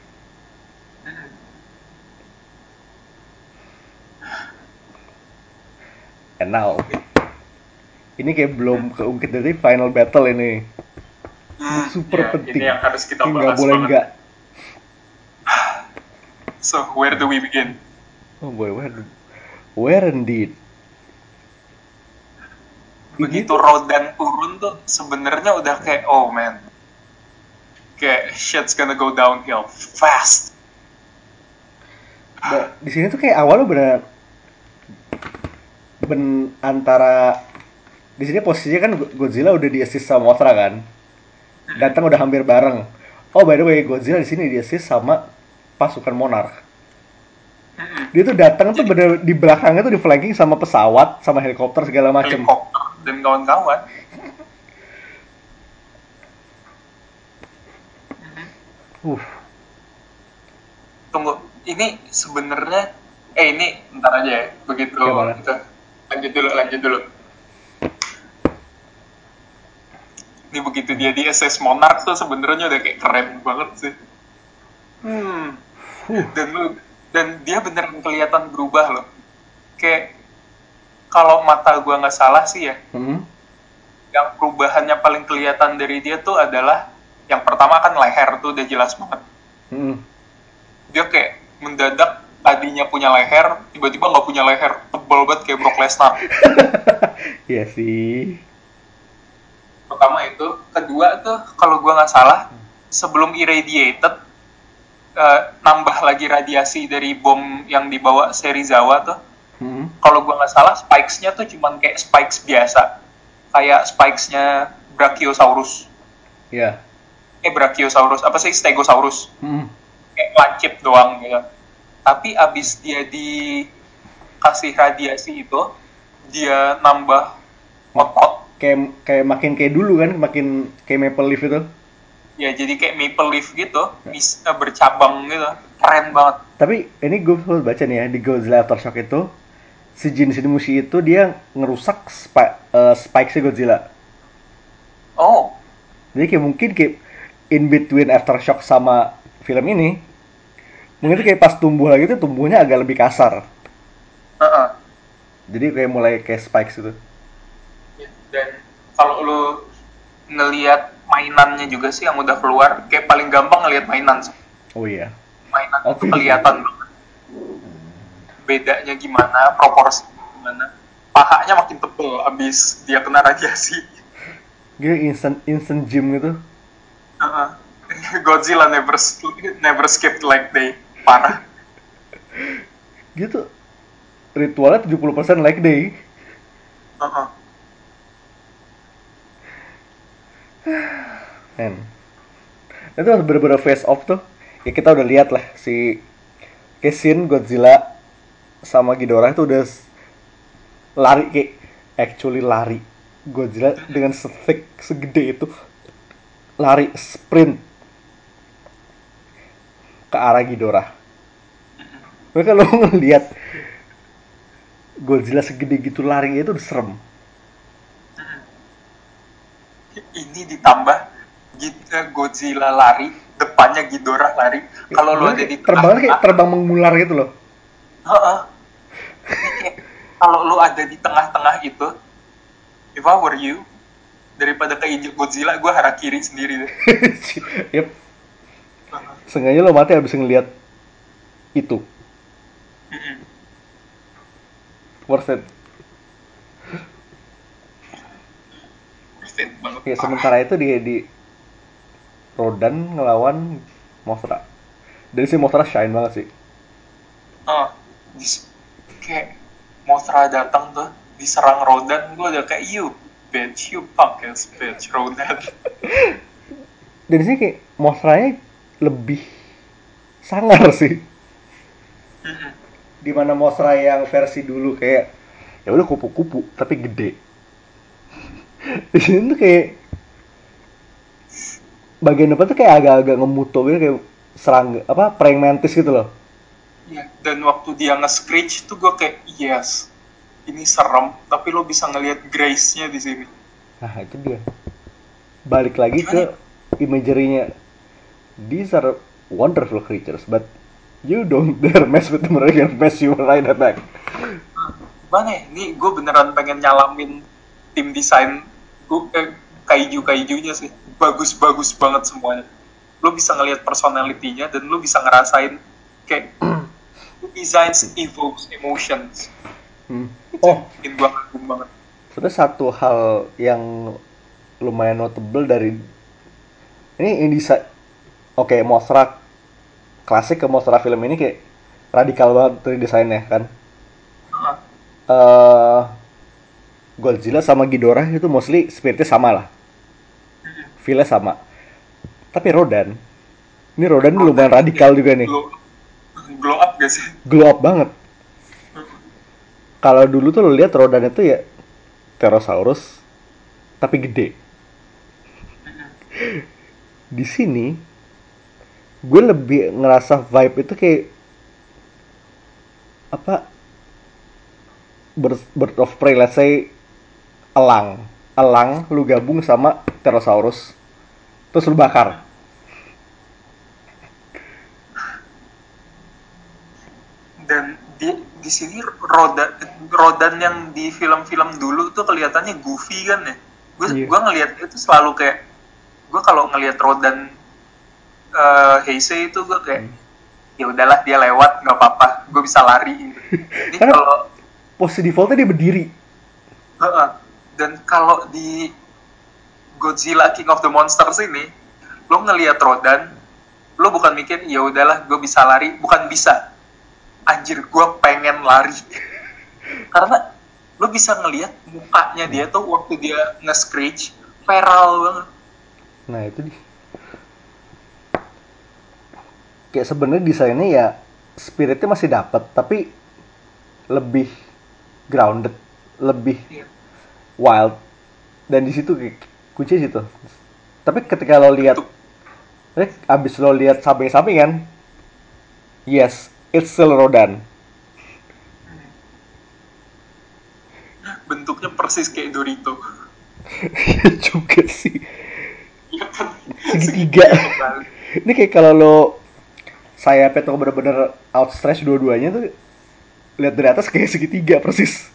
And now ini kayak belum keungkit dari final battle ini super ya, penting Ini yang harus kita nggak bahas boleh banget. nggak So, where do we begin? Oh boy, where, where indeed? Begitu Rodan turun tuh sebenarnya udah kayak oh man. Kayak shit's gonna go downhill fast. Ba- di sini tuh kayak awalnya bener ben antara di sini posisinya kan Go- Godzilla udah di assist sama Mothra kan datang udah hampir bareng. Oh by the way Godzilla di sini di assist sama pasukan Monarch dia tuh datang tuh bener di belakangnya tuh di flanking sama pesawat sama helikopter segala macem. Helikopter dan kawan-kawan. uh. Tunggu, ini sebenarnya eh ini ntar aja ya begitu lanjut dulu lanjut dulu. Ini begitu dia di SS Monarch tuh sebenarnya udah kayak keren banget sih. Hmm. Dan lu dan dia beneran kelihatan berubah loh. Kayak kalau mata gua nggak salah sih ya, hmm. yang perubahannya paling kelihatan dari dia tuh adalah yang pertama kan leher tuh udah jelas banget. Hmm. Dia kayak mendadak tadinya punya leher, tiba-tiba nggak punya leher, tebal banget kayak Brock Lesnar. Iya sih Pertama itu, kedua tuh kalau gua nggak salah, sebelum irradiated, eh, nambah lagi radiasi dari bom yang dibawa Serizawa tuh, hmm. kalau gua nggak salah spikes-nya tuh cuman kayak spikes biasa, kayak spikes-nya Brachiosaurus. ya Eh Brachiosaurus, apa sih Stegosaurus? hmm. kayak lancip doang gitu. Tapi abis dia dikasih radiasi itu, dia nambah otot. Kayak kayak makin kayak dulu kan makin kayak Maple Leaf itu Ya jadi kayak maple leaf gitu, bisa bercabang gitu. Keren banget. Tapi ini gue selalu baca nih ya di Godzilla Aftershock itu si Jin Shimushi itu dia ngerusak spi eh, spikes Godzilla. Oh, Jadi kayak mungkin kayak in between Aftershock sama film ini mungkin itu kayak pas tumbuh lagi tuh tumbuhnya agak lebih kasar. heeh. Jadi kayak mulai kayak spikes itu. Dan kalau lu ngelihat mainannya juga sih yang udah keluar, kayak paling gampang ngelihat mainan. sih. Oh iya. Mainan Oh, itu kelihatan banget. Bedanya gimana, proporsi gimana. Pahanya makin tebel abis dia kena radiasi. Dia instant instant gym gitu. Uh-uh. Godzilla never never skipped leg day. Parah. Gitu. Ritualnya 70% leg day. Uh-uh. Men. Itu bener-bener face off tuh. Ya kita udah lihat lah si Kesin Godzilla sama Ghidorah itu udah lari kayak actually lari Godzilla dengan sethick segede itu lari sprint ke arah Ghidorah. Mereka lo ngeliat Godzilla segede gitu lari itu udah serem. Ini ditambah Godzilla lari, depannya Ghidorah lari. Kalau lu ada di terbang kayak terbang mengular gitu loh. Heeh. Kalau lu ada di tengah-tengah itu, if I were you, daripada keinjek Godzilla, gue harakiri sendiri deh. yep. Sengaja lo mati habis ngeliat itu. Mm-mm. Worth it. Banget. Ya sementara itu di di Rodan ngelawan Mothra. Dari si Mothra shine banget sih. Oh, dis- kayak Mothra datang tuh, diserang Rodan, gue udah kayak, you bitch, you punk ass bitch, Rodan. Dan di sini kayak Mothranya lebih sangar sih. Di mana Mothra yang versi dulu kayak ya udah kupu-kupu tapi gede. Di sini tuh kayak bagian depan tuh kayak agak-agak ngemuto gitu kayak serangga apa praying mantis gitu loh. Iya, dan waktu dia nge-screech tuh gue kayak, yes, ini serem, tapi lo bisa ngelihat grace-nya di sini. Nah itu dia. Balik lagi ke imagery-nya. These are wonderful creatures, but you don't dare mess with them or mess you right back. Gimana ya? Ini gue beneran pengen nyalamin tim desain gue eh, kaiju-kaijunya sih. Bagus-bagus banget semuanya. Lo bisa ngelihat personality-nya dan lo bisa ngerasain kayak designs evokes emotions. Hmm. Oh, bikin gue kagum banget. terus satu hal yang lumayan notable dari ini ini bisa oke Mothra klasik ke Mothra film ini kayak radikal banget dari desainnya kan. Heeh. Godzilla sama Ghidorah itu mostly spiritnya sama lah. Feel-nya sama. Tapi Rodan, ini Rodan ini lumayan radikal juga nih. Glow, glow up gak sih? Glow up banget. Kalau dulu tuh lo lihat Rodan itu ya Pterosaurus, tapi gede. Di sini, gue lebih ngerasa vibe itu kayak apa bird, bird of prey let's say elang. Elang lu gabung sama pterosaurus terus lu bakar. Dan di di sini roda rodan yang di film-film dulu tuh kelihatannya goofy kan ya? Gue Iya. gue ngelihat itu selalu kayak gue kalau ngelihat rodan eh Heisei itu gue kayak ya udahlah dia lewat nggak apa-apa gue bisa lari. Ini kalau posisi defaultnya dia berdiri. Heeh. Dan kalau di Godzilla King of the Monsters ini lo ngelihat rodan lo bukan mikir ya udahlah gue bisa lari. Bukan bisa. Anjir gue pengen lari. Karena lo bisa ngelihat mukanya dia tuh waktu dia nge-screech feral banget. Nah itu di kayak sebenarnya desainnya ya spiritnya masih dapet tapi lebih grounded lebih Iya. Wild. Dan di situ kunci situ. Tapi ketika lo lihat eh, abis lo lihat samping-samping kan yes it's still Rodan. Bentuknya persis kayak Dorito. Juga sih. Iya kan? Segitiga. ini kayak kalau lo sayapnya tuh bener-bener outstretch dua-duanya tuh lihat dari atas kayak segitiga persis.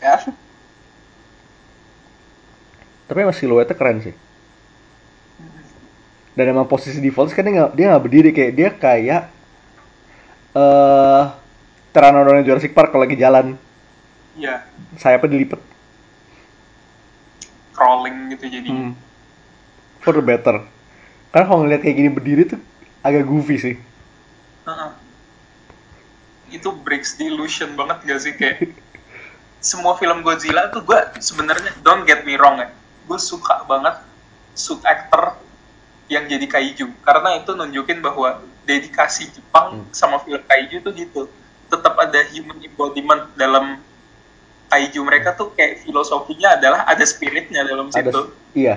Ya tapi emang siluetnya keren sih dan emang posisi default kan dia nggak dia nggak berdiri kayak dia kayak eh Pteranodon Jurassic Park kalau lagi jalan Iya. sayapnya dilipet crawling gitu jadi Hmm. For the better. Karena kalau ngeliat kayak gini berdiri tuh agak goofy sih. Heeh. itu breaks the illusion banget gak sih kayak semua film Godzilla tuh gue sebenarnya don't get me wrong ya gue suka banget suit actor yang jadi kaiju karena itu nunjukin bahwa dedikasi Jepang Hmm. sama film kaiju tuh gitu tetap ada human embodiment dalam kaiju mereka tuh kayak filosofinya adalah ada spiritnya dalam Ada, situ iya.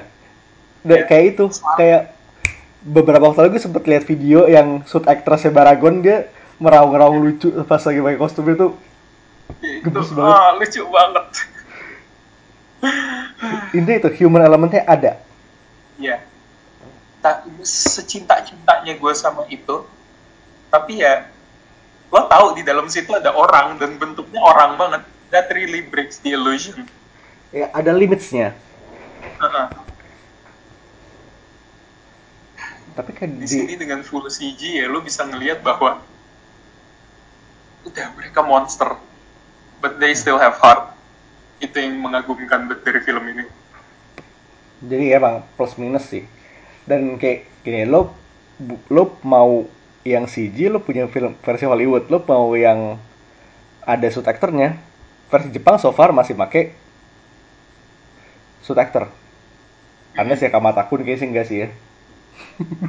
Da- Ya. Kayak itu, kayak beberapa waktu lalu gue sempet lihat video yang suit actressnya Baragon dia meraung-raung lucu pas lagi pakai kostum itu itu Gemes banget. ah, lucu banget ini itu human elementnya ada. Ya. Tak secinta cintanya gue sama itu tapi ya lo tahu di dalam situ ada orang dan bentuknya orang banget. That really breaks the illusion. Ya ada limitsnya. Heeh. tapi kan di di, sini dengan full CG ya lo bisa ngelihat bahwa udah mereka monster but they still have heart itu yang mengagumkan dari film ini. Jadi emang plus minus sih. Dan kayak gini lo lo mau yang CG lo punya film versi Hollywood lo mau yang ada suit actornya versi Jepang so far masih make suit actor. Karena sih Kamatakun kayaknya sih enggak sih ya.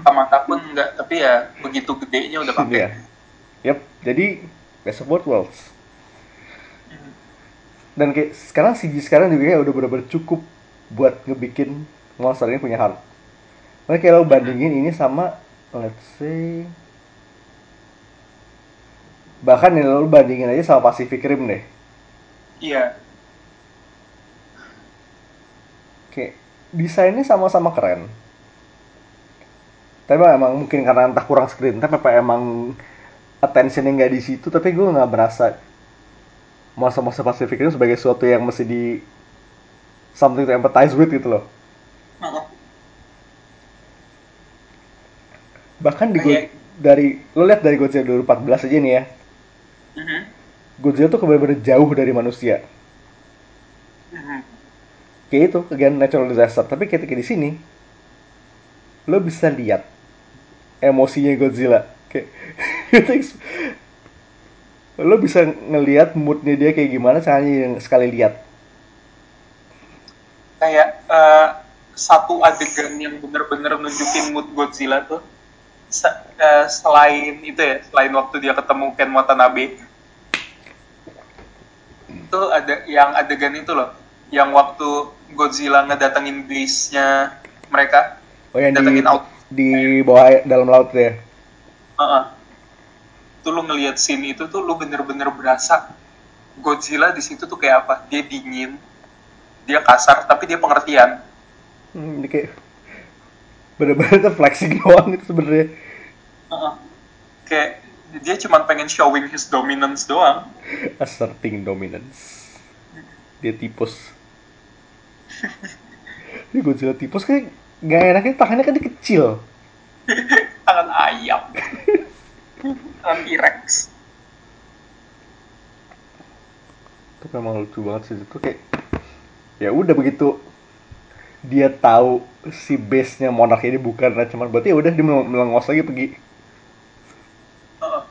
Kamata pun enggak tapi ya begitu gedenya udah pakai. Iya. Yap, jadi best of both worlds. Dan kayak sekarang CG sekarang juga udah bener-bener cukup buat ngebikin monster ini punya heart. Makanya kayak lo bandingin ini sama let's say bahkan ini lo bandingin aja sama Pacific Rim deh. iya Kayak desainnya sama-sama keren. Tapi emang mungkin karena entah kurang screen time apa emang attentionnya nggak di situ tapi gue nggak berasa masa-masa Pacific Rim sebagai sesuatu yang mesti di something to empathize with gitu loh. Bahkan di Kayak- dari lo lihat dari Godzilla 2014 aja nih ya. Mhm. Godzilla tuh benar-benar jauh dari manusia. Mhm. Kayak itu, again natural disaster. Tapi ketika di sini lo bisa lihat emosinya Godzilla. Kayak itu lo bisa ngelihat moodnya dia kayak gimana caranya yang sekali lihat. kayak eh, satu adegan yang bener-bener nunjukin mood Godzilla tuh se- eh, selain itu ya selain waktu dia ketemu Ken Watanabe itu ada yang adegan itu loh yang waktu Godzilla ngedatengin base-nya mereka Oh yang di Datengin out. di bawah dalam laut ya. Heeh. Tuh lu ngelihat scene itu tuh lu bener-bener berasa Godzilla di situ tuh kayak apa? Dia dingin, dia kasar, tapi dia pengertian. Hmm, ini kayak bener-bener tuh flexing doang itu sebenarnya. Heeh. Kayak dia cuma pengen showing his dominance doang. Asserting dominance. Dia tipus. Ini Godzilla tipus kayak gak enaknya tangannya kan dia kecil. Tangan ayam. Tangan T-Rex. Itu memang lucu banget sih itu kayak ya udah begitu dia tahu si base-nya monarch ini bukan cuman berarti ya udah dia mel- melengos lagi pergi. Heeh.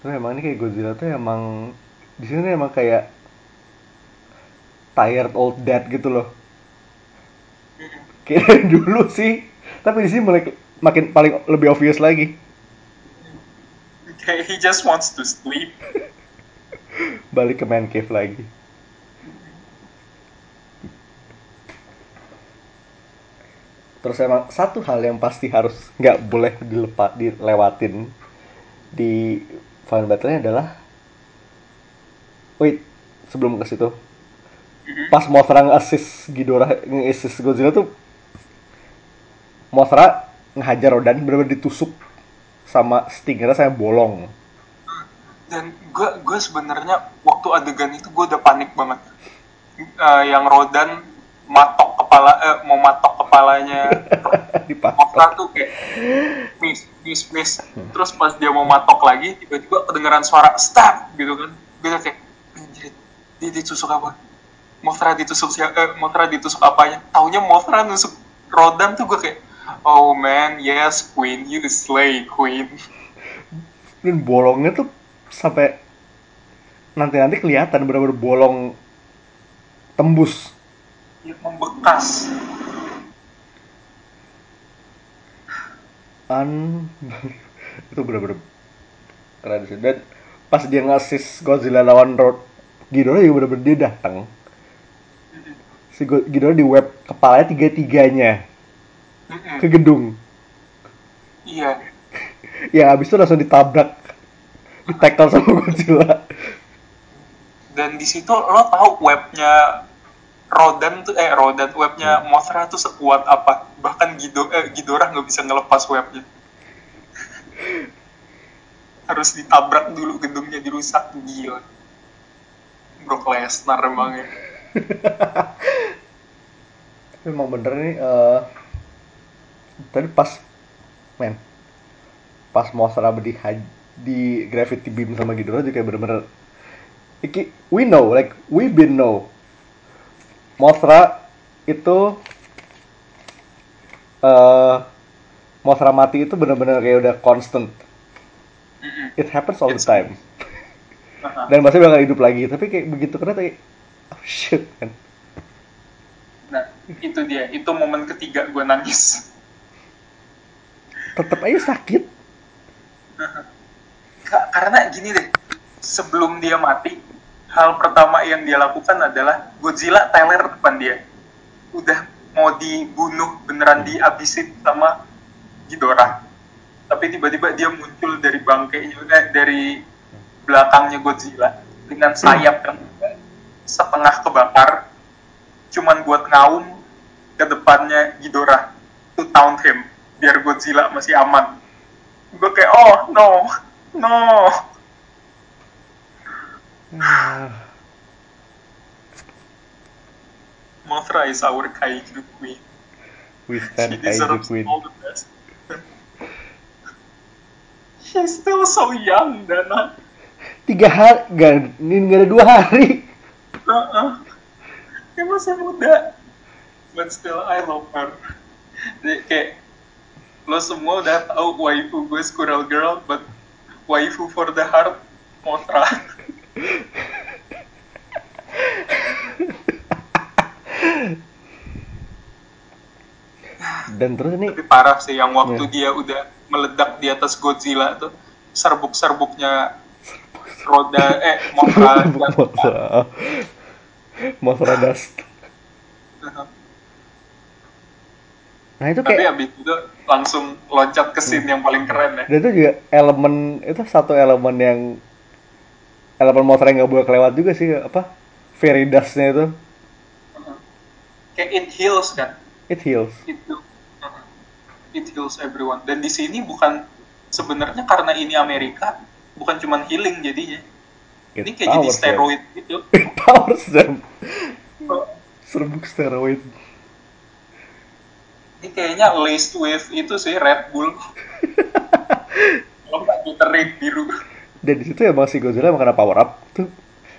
Tapi emang ini kayak Godzilla tuh emang di sini tuh emang kayak tired old dad gitu loh. Kayak dulu sih. Tapi di sini mulai makin paling lebih obvious lagi. Kayak he just wants to sleep. Balik ke man cave lagi. Terus emang satu hal yang pasti harus nggak boleh dilepas dilewatin di Final Battle adalah wait sebelum ke situ Mhm. pas Mothra nge-assist Ghidorah nge-assist Godzilla tuh Mothra ngehajar Rodan bener-bener ditusuk sama Stinger saya bolong. Dan gue gue sebenarnya waktu adegan itu gue udah panik banget. Eh, yang Rodan matok kepala eh, mau matok kepalanya. Dipatok. Tuh kayak miss miss miss. Terus pas dia mau matok lagi tiba-tiba kedengeran suara stab gitu kan. Gue kayak anjir dia ditusuk apa? Mothra ditusuk siapa eh, Mothra ditusuk apanya? Taunya Mothra nusuk Rodan tuh gue kayak oh man yes Queen. You slay Queen. Dan bolongnya tuh sampai nanti nanti kelihatan bener-bener bolong tembus. Ya, membekas. Un itu bener-bener keren sih. Dan pas dia ngasih Godzilla lawan Road Ghidorah juga bener-bener dia datang. Si Ghidorah di web kepalanya tiga-tiganya. Ke gedung. Iya. Ya abis itu langsung ditabrak. Di tackle sama Godzilla dan di situ lo tahu webnya Rodan tuh eh Rodan webnya Mothra tuh sekuat apa? Bahkan Gido eh, Ghidorah nggak bisa ngelepas webnya. Harus ditabrak dulu gedungnya dirusak. Gila. Brock Lesnar emang ya. Memang bener nih eh tadi pas men pas Mothra di di Gravity Beam sama Ghidorah juga kayak bener-bener iki we know like we been know. Mothra itu eh Mothra mati itu bener-bener kayak udah constant. It happens all the time. Aha. dan pasti bakal hidup lagi tapi kayak begitu kena kayak oh shit man. Nah itu dia itu momen ketiga gue nangis tetap aja sakit. Ka- karena gini deh sebelum dia mati hal pertama yang dia lakukan adalah Godzilla teler depan dia. Udah mau dibunuh beneran dihabisin sama Ghidorah. Tapi tiba-tiba dia muncul dari bangkainya eh, dari belakangnya Godzilla dengan sayap yang setengah kebakar cuman buat ngaum ke depannya Ghidorah. To taunt him biar Godzilla masih aman. Gue kayak oh no. No. Ah, Mothra is our kaiju queen. We she stand kaiju deserves queen. all the best. She's still so young Dana. Tiga hari nggak ini nggak ada dua hari. Uh-uh. dia masih muda. But still I love her. Dia kayak lo semua udah tahu waifu gue Squirrel Girl but waifu for the heart Mothra dan terus ini tapi parah sih yang waktu Iya. dia udah meledak di atas Godzilla tuh serbuk-serbuknya roda eh Mothra Mothra Mothra dust nah itu tapi kayak abis itu langsung loncat ke scene yang paling keren ya. Dan itu juga elemen itu satu elemen yang elemen Mothra yang nggak boleh kelewat juga sih apa? Fairy dustnya itu. Kayak it heals kan? It heals. Itu uh, it heals everyone. Dan di sini bukan sebenarnya karena ini Amerika bukan cuman healing jadinya. It ini kayak jadi powers them. steroid gitu. It powers them. Serbuk steroid ini kayaknya laced with itu sih Red Bull. Kalau nggak Gatorade biru. Dan di situ ya masih Godzilla emang kena power up tuh.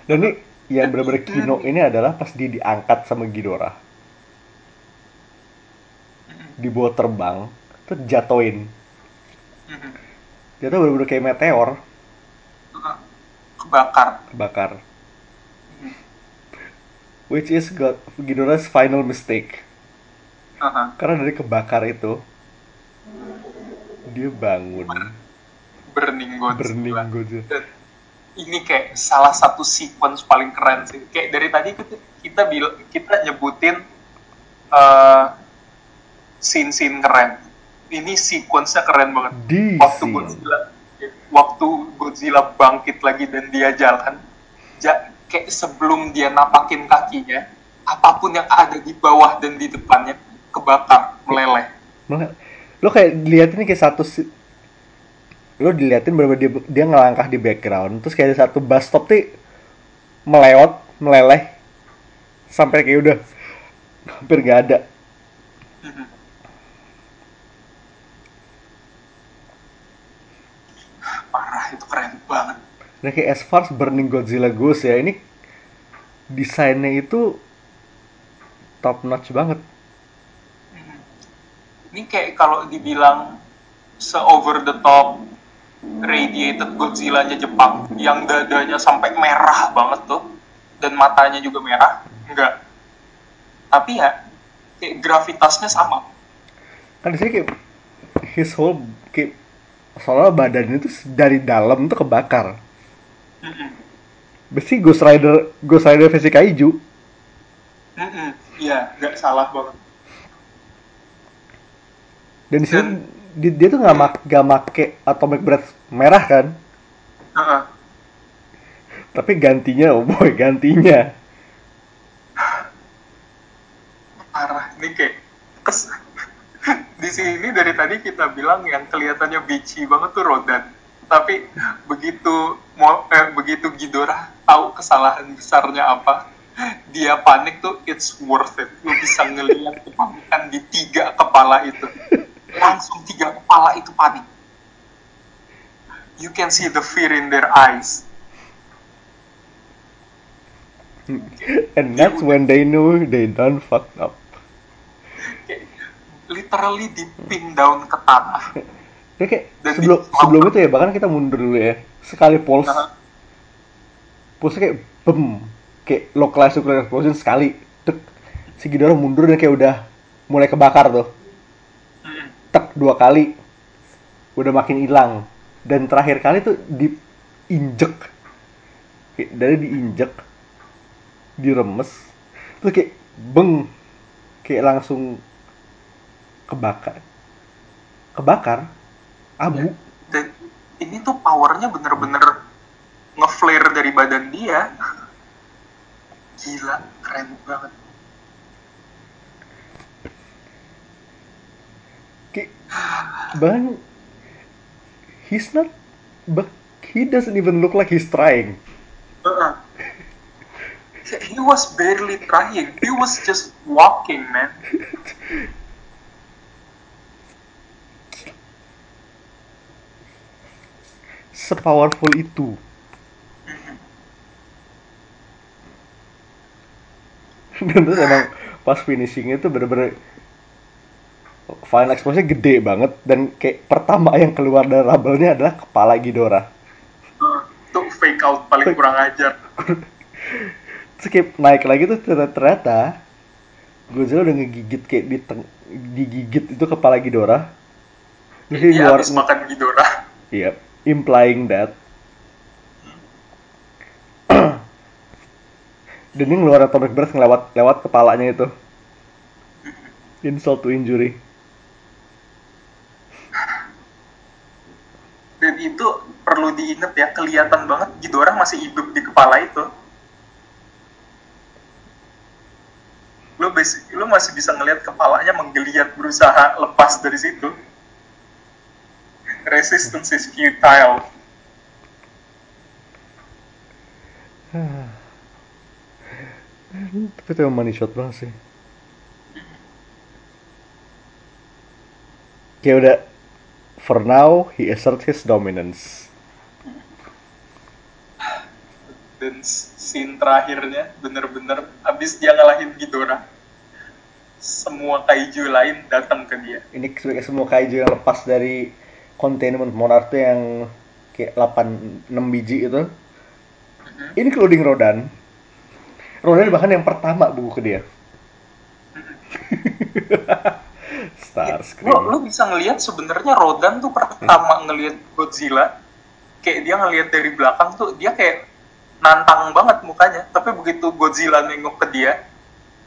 Dan ini yang bener-bener kino ini adalah pas dia diangkat sama Ghidorah. Dibawa terbang tuh jatoin jatuh bener-bener kayak meteor. Kebakar. Kebakar. Which is God, Ghidorah's final mistake Aha. karena dari kebakar itu dia bangun burning Godzilla burning Godzilla Dan ini kayak salah satu sequence paling keren sih. Kayak dari tadi kita kita bil- kita nyebutin uh, scene-scene keren. Ini sequence-nya keren banget. di Waktu scene. Godzilla waktu Godzilla bangkit lagi dan dia jalan, ja- kayak sebelum dia napakin kakinya, apa pun yang ada di bawah dan di depannya kebakar, meleleh. Lo kayak lihat ini kayak satu si- lo diliatin bener dia, dia ngelangkah di background terus kayak ada satu bus stop tuh melewat meleleh sampai kayak udah hampir gak ada Parah itu keren banget. nah kayak as far as Burning Godzilla goes ya ini desainnya itu top notch banget ini kayak kalau dibilang se over the top radiated Godzilla-nya Jepang yang dadanya sampai merah banget tuh dan matanya juga merah enggak. Tapi ya kayak gravitasnya sama. Kan di sini kayak his whole kayak soalnya badannya tuh dari dalam tuh kebakar. Mm-mm. Besi Ghost Rider Ghost Rider versi kaiju. Mm-mm. iya nggak salah banget dan di sini di- dia tuh nggak mak nggak make atomic breath merah kan? Heeh. tapi gantinya oh boy gantinya. Parah. Ini kayak kes di sini dari tadi kita bilang yang kelihatannya bici banget tuh Rodan. Tapi begitu mau eh, begitu Ghidorah tahu kesalahan besarnya apa dia panik tuh it's worth it. Lu bisa ngelihat kepanikan di tiga kepala itu langsung tiga kepala itu panik. You can see the fear in their eyes. And that's when they know they done fucked up. Literally dipin down ke tanah. Kayak Dan sebelum sebelum itu ya bahkan kita mundur dulu ya. Sekali pulse. Nah, pulse kayak bem. Kayak localized nuclear explosion sekali tek. Si Ghidorah mundur dan kayak udah mulai kebakar tuh dua kali udah makin hilang. Dan terakhir kali tuh diinjek. Dari diinjek diremes terus kayak beng kayak langsung kebakar. Kebakar? Abu. Dan ini tuh powernya bener-bener ngeflare dari badan dia. Gila keren banget kayak bahkan he's not but he doesn't even look like he's trying. Heeh. he was barely trying. He was just walking man. Sepowerful itu. Dan terus emang pas finishingnya tuh bener-bener final explosinya gede banget dan kayak pertama yang keluar dari rubble-nya adalah kepala Ghidorah. Tuh fake out paling kurang ajar. Kayak naik lagi tuh ternyata, ternyata Godzilla udah ngegigit kayak di teng- digigit itu kepala Ghidorah. Terus dia habis makan Ghidorah. Iya implying that dan dia ngeluarin atomic breath ngelewat lewat kepalanya itu. Insult to injury dan itu perlu diingat ya kelihatan banget Ghidorah masih hidup di kepala itu. Lu basi- lu masih bisa ngelihat kepalanya menggeliat berusaha lepas dari situ. Resistance is futile. Tapi itu money shot banget sih. Kayak udah for now he asserts his dominance. Dan scene terakhirnya bener-bener abis dia ngalahin Ghidorah semua kaiju lain datang ke dia. Ini sebagai semua kaiju yang lepas dari containment monarch tuh yang kayak 8 6 biji itu. Ini including Rodan. Rodan bahkan yang pertama buku ke dia Starscream lo, lo bisa ngelihat sebenarnya Rodan tuh pertama ngelihat Godzilla kayak dia ngelihat dari belakang tuh dia kayak nantang banget mukanya. Tapi begitu Godzilla nengok ke dia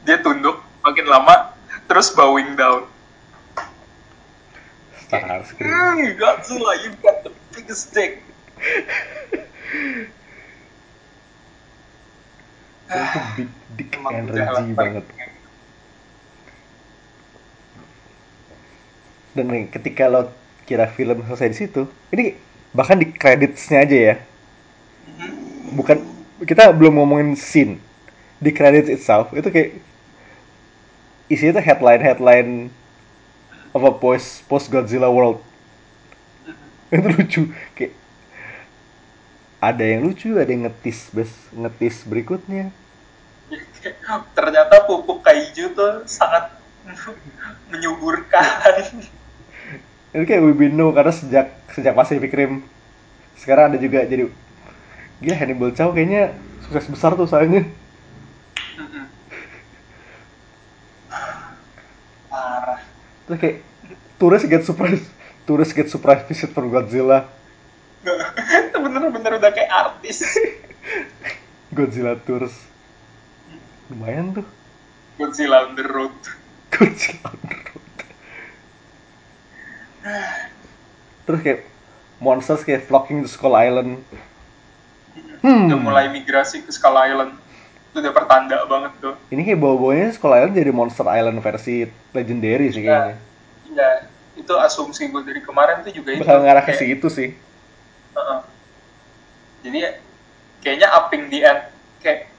dia tunduk makin lama terus bowing down. Starscream hmm, Godzilla you got the biggest dick. Itu big dick energy banget dan ketika lo kira film selesai di situ ini bahkan di creditsnya aja ya. Bukan kita belum ngomongin scene. Di credits itself itu kayak isinya tuh headline headline of a post post Godzilla world. Itu lucu kayak ada yang lucu ada yang ngetis bes ngetis berikutnya. Ternyata pupuk kaiju tuh sangat menyuburkan. Itu kayak know karena sejak sejak Pacific Rim sekarang ada juga jadi gila Hannibal Chow kayaknya sukses besar tuh soalnya. Parah. Terus kayak tourist get surprise, tourist get surprise visit from Godzilla, Itu bener-bener udah kayak artis. Godzilla tours. Lumayan tuh. Godzilla on the road. Godzilla on the road. Terus kayak monsters kayak flocking to Skull Island. Hmm. Udah mulai migrasi ke Skull Island. Itu udah pertanda banget tuh. Ini kayak bawa-bawanya Skull Island jadi Monster Island versi legendary sih kayaknya. Iya, itu asumsi gue dari kemarin tuh juga itu. Bakal ngarah ke Kayak- situ sih. Heeh. Jadi ya, kayaknya upping the end kayak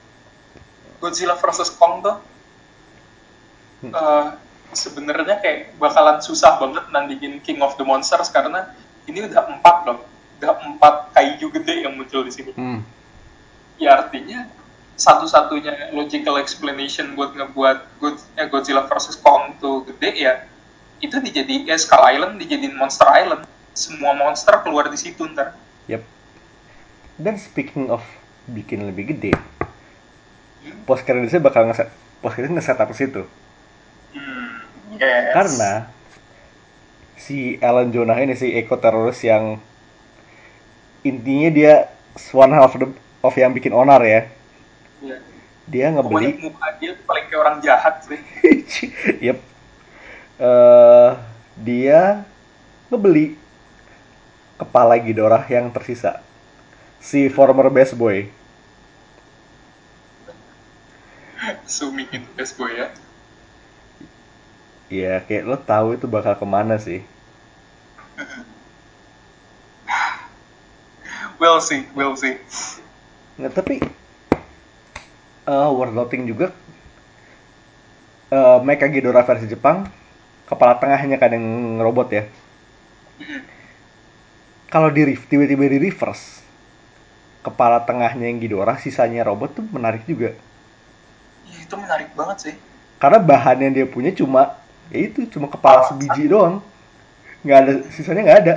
Godzilla versus Kong tuh Hmm. Sebenarnya kayak bakalan susah banget nandingin King of the Monsters karena ini udah empat loh, udah empat kaiju gede yang muncul di sini. Hmm. Ya artinya satu-satunya logical explanation buat ngebuat eh, Godzilla versus Kong tuh gede ya itu dijadiin ya Skull Island dijadiin Monster Island. Semua monster keluar di situ ntar. Yep. Dan speaking of bikin lebih gede, post creditsnya bakal ngeset post credits ngeset ke situ. Hmm, yes. Karena si Alan Jonah ini si eco teroris yang intinya dia one half of, the, of yang bikin onar ya. Iya. Dia Pokoknya ngebeli muka dia paling kayak orang jahat sih. yep. Eh, dia ngebeli kepala Ghidorah yang tersisa. Si former best boy. Itu best boy ya. Ya kayak lo tahu itu bakal ke mana sih. We'll see, we'll see. Nah tapi eh worth noting juga eh Mecha Ghidorah versi Jepang kepala tengahnya yang robot ya. Kalau di tiba-tiba di reverse kepala tengahnya yang Ghidorah sisanya robot tuh menarik juga. Ya, itu menarik banget sih. Karena bahan yang dia punya cuma ya itu cuma kepala sebiji doang. nggak ada sisanya nggak ada.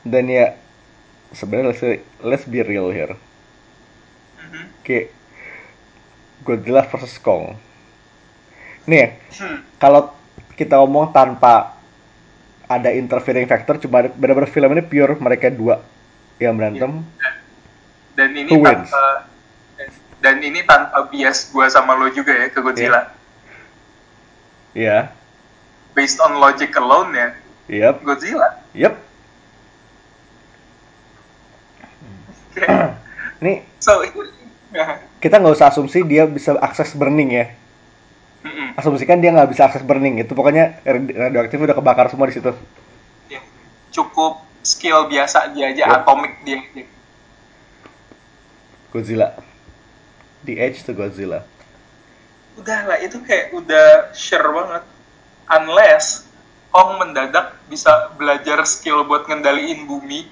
Dan ya sebenarnya let's, let's be real here. Mhm. Kayak Godzilla versus Kong. Nih ya, Hmm. kalau kita ngomong tanpa ada interfering factor, cuma benar-benar film ini pure mereka dua yang berantem. Dan ini Who wins? tanpa dan ini tanpa bias gua sama lo juga ya ke Godzilla. Iya, Based on logic alone ya, yep, Godzilla. yep. Kayak- Nih so ya. kita nggak usah asumsi dia bisa akses burning ya. Mm-mm. Asumsikan dia nggak bisa akses burning itu pokoknya radi- radioaktif udah kebakar semua di situ. Ya. cukup skill biasa dia aja Yep. atomik dia. Godzilla. The Edge to Godzilla. udah lah itu kayak udah sure banget unless Kong mendadak bisa belajar skill buat ngendaliin bumi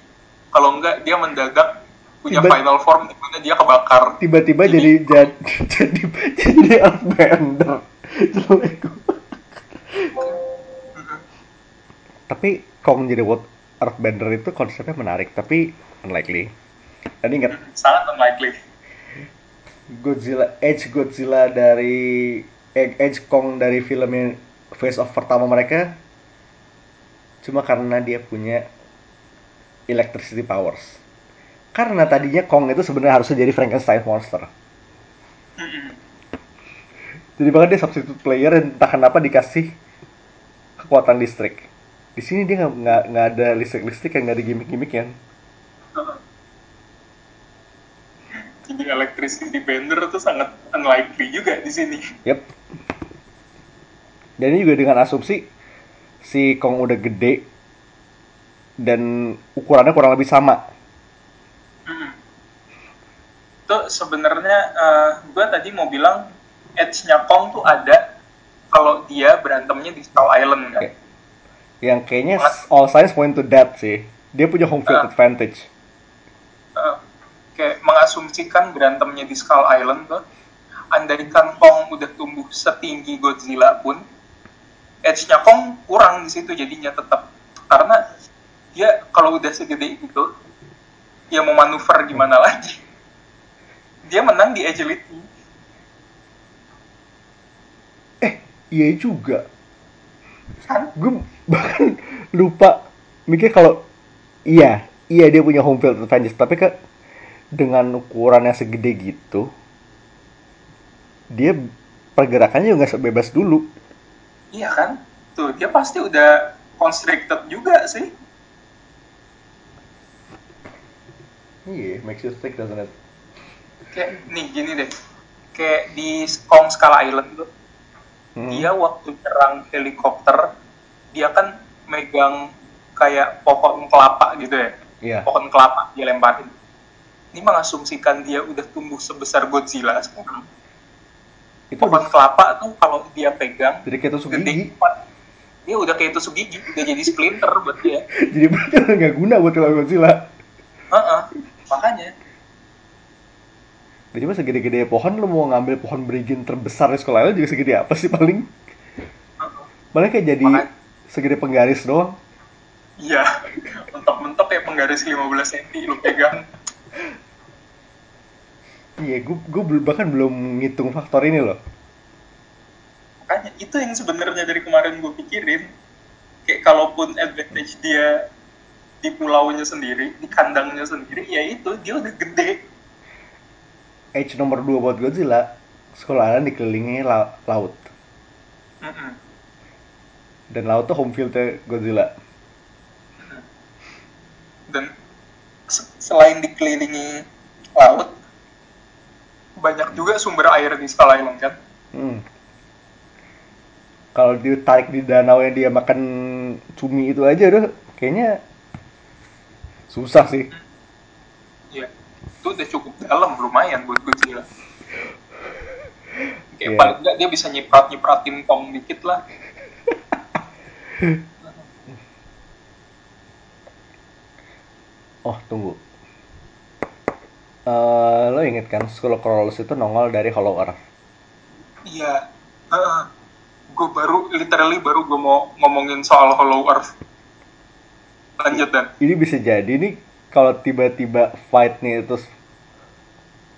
kalau enggak dia mendadak punya Tiba- final form di mana dia kebakar Tiba-tiba jadi jadi jadi jadi Earthbender. Tapi Kong jadi World Earthbender itu konsepnya menarik tapi unlikely. Dan ingat sangat unlikely Godzilla Edge Godzilla dari Edge, Kong dari filmnya Face Off pertama mereka cuma karena dia punya electricity powers. Karena tadinya Kong itu sebenarnya harusnya jadi Frankenstein monster. Jadi bahkan dia substitute player dan entah kenapa dikasih kekuatan listrik. Di sini dia nggak ada listrik-listrik yang nggak ada gimmick-gimmick yang jadi electricity bender itu sangat unlikely juga di sini Yep. Dan ini juga dengan asumsi si Kong udah gede dan ukurannya kurang lebih sama. Mm-mm. itu sebenarnya eh, gue tadi mau bilang edge-nya Kong tuh ada kalau dia berantemnya di Skull Island kan Oke. Yang kayaknya all signs point to that sih. Dia punya home field Ah. advantage. Kayak mengasumsikan berantemnya di Skull Island tuh andaikan Kong udah tumbuh setinggi Godzilla pun edge-nya Kong kurang di situ jadinya tetap karena dia kalau udah segede itu ya mau manuver gimana lagi? Dia menang di agility. Eh iya juga. Kan? Gue bahkan lupa mikir kalau iya iya dia punya home field advantage tapi ke dengan ukuran yang segede gitu dia pergerakannya juga sebebas dulu. Iya kan? Tuh dia pasti udah constricted juga sih. Iya makes you think doesn't it? Kayak nih gini deh. Kayak di Kong Skull Island tuh Hmm. dia waktu nyerang helikopter dia kan megang kayak pohon kelapa gitu ya. Iya. Pohon kelapa dia lemparin ini mengasumsikan dia udah tumbuh sebesar Godzilla sekarang. Itu pohon kelapa tuh kalau dia pegang jadi kayak tusuk gigi. dia udah kayak tusuk gigi udah jadi splinter buat dia. Jadi bener nggak guna buat lawan Godzilla. Heeh, makanya. Jadi mah segede-gede pohon lu mau ngambil pohon beringin terbesar di sekolah lu juga segede apa sih paling? Paling kayak jadi Makanya- segede penggaris doang. Iya mentok-mentok kayak penggaris 15 cm lu pegang iya gue gue bahkan belum ngitung faktor ini loh. Makanya itu yang sebenarnya dari kemarin gue pikirin. Kayak kalaupun advantage dia di pulaunya sendiri di kandangnya sendiri ya itu dia udah gede. Edge nomor 2 buat Godzilla sekolah Island dikelilingi la- laut. Mm-mm. dan laut tuh home fieldnya Godzilla. Dan selain dikelilingi laut banyak juga sumber air di Skull Island kan? Hmm. kalau ditarik di danau yang dia makan cumi itu aja udah kayaknya susah sih. Ya itu udah cukup dalam lumayan buat Godzilla kayak Iya. paling nggak dia bisa nyiprat nyipratin Kong dikit lah oh tunggu Eh, lo inget kan Skullcrawlers itu nongol dari Hollow Earth Iya, gue baru literally baru gue mau ngomongin soal Hollow Earth. Lanjut dan. ini bisa jadi nih kalau tiba-tiba fightnya itu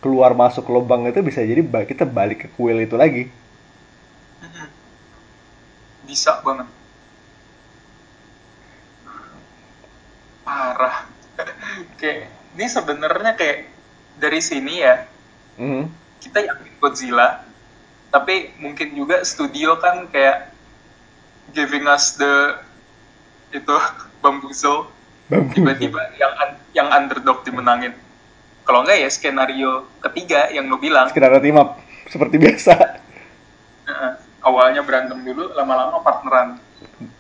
keluar masuk lubang itu bisa jadi kita balik ke kuil itu lagi Bisa banget. Parah. Kayak ini sebenarnya kayak dari sini ya Mhm. kita yakin Godzilla, tapi mungkin juga studio kan kayak giving us the itu bamboozle Bambu. tiba-tiba yang yang underdog dimenangin. Kalau enggak ya skenario ketiga yang lo bilang Skenario team up seperti biasa. Heeh. awalnya berantem dulu, lama-lama partneran.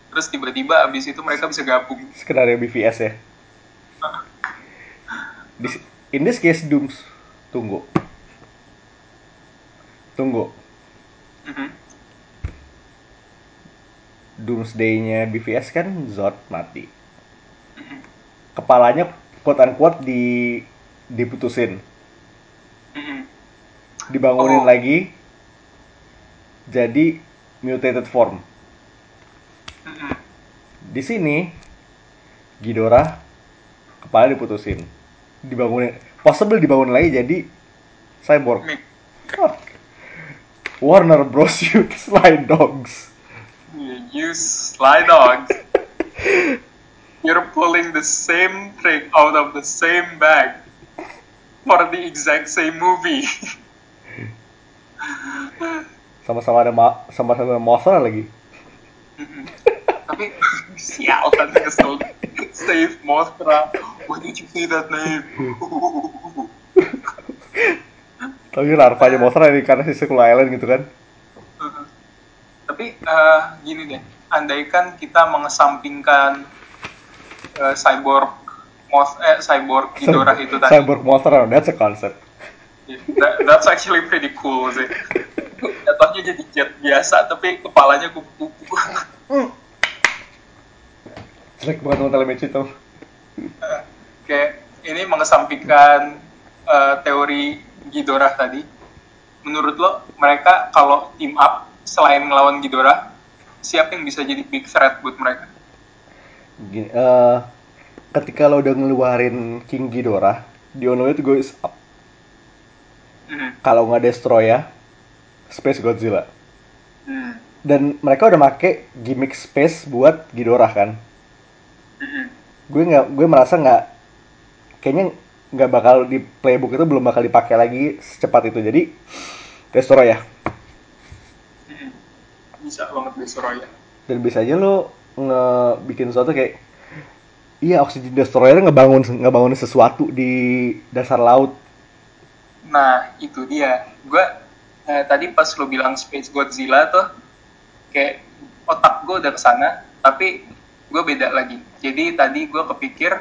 Terus tiba-tiba abis itu mereka bisa gabung. Skenario BVS ya. Di, in this case Dooms. Tunggu. Tunggu. Mhm. Doomsday-nya BVS kan Zod mati. Kepalanya quote unquote di diputusin, Mhm. dibangunin Oh. lagi jadi mutated form. Mhm. Di sini Ghidorah kepala diputusin, dibangunin, possible dibangun lagi jadi cyborg. Warner Bros. use slide dogs. You sly dog. You're pulling the same trick out of the same bag for the exact same movie. Sama-sama ada ma- sama-sama ada Mothra lagi. Tapi sial kan kesel. Did you say that name? Tapi larvanya Mothra ini karena si Skull Island gitu kan. Tapi eh, gini deh, andaikan kita mengesampingkan eh, cyborg Moth eh cyborg Ghidorah itu tadi. Cyborg Mothra, that's a concept. That- that's actually pretty cool sih. Jatuhnya jadi jet biasa tapi kepalanya kupu-kupu. Jelek banget sama telemetri itu. Kayak ini mengesampingkan eh, teori Ghidorah tadi, menurut lo mereka kalau team up selain ngelawan Ghidorah, siapa yang bisa jadi big threat buat mereka? Gini, eh, ketika lo udah ngeluarin King Ghidorah, the only way to go is up. Hmm. Kalau nggak destroy ya, Space Godzilla. Hmm. Dan mereka udah make gimmick space buat Ghidorah kan. Gue nggak, gue merasa nggak, kayaknya nggak bakal di playbook itu belum bakal dipakai lagi secepat itu. Jadi destroy ya. Bisa banget Destroyer. Dan bisa aja lo ngebikin sesuatu kayak Iya, oxygen destroyer ngebangun ngebangun sesuatu di dasar laut. Nah, itu dia. Gue eh, tadi pas lo bilang Space Godzilla tuh kayak otak gue udah ke sana, tapi gue beda lagi. Jadi tadi gue kepikir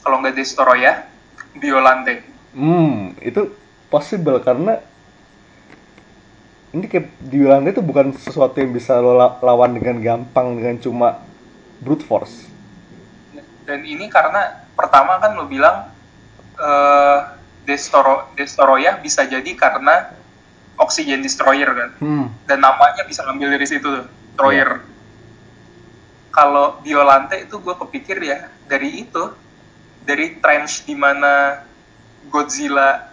kalau nggak Destroyer, Violante. Hmm, itu possible karena ini kayak dibilang itu bukan sesuatu yang bisa lo la- lawan dengan gampang dengan cuma brute force. Dan ini karena pertama kan lo bilang eh Destoro Destoroyah bisa jadi karena Oxygen Destroyer kan. Hmm, Dan namanya bisa ngambil dari situ tuh, Destroyer. Kalau Violante itu gue kepikir ya dari itu, dari trench di mana Godzilla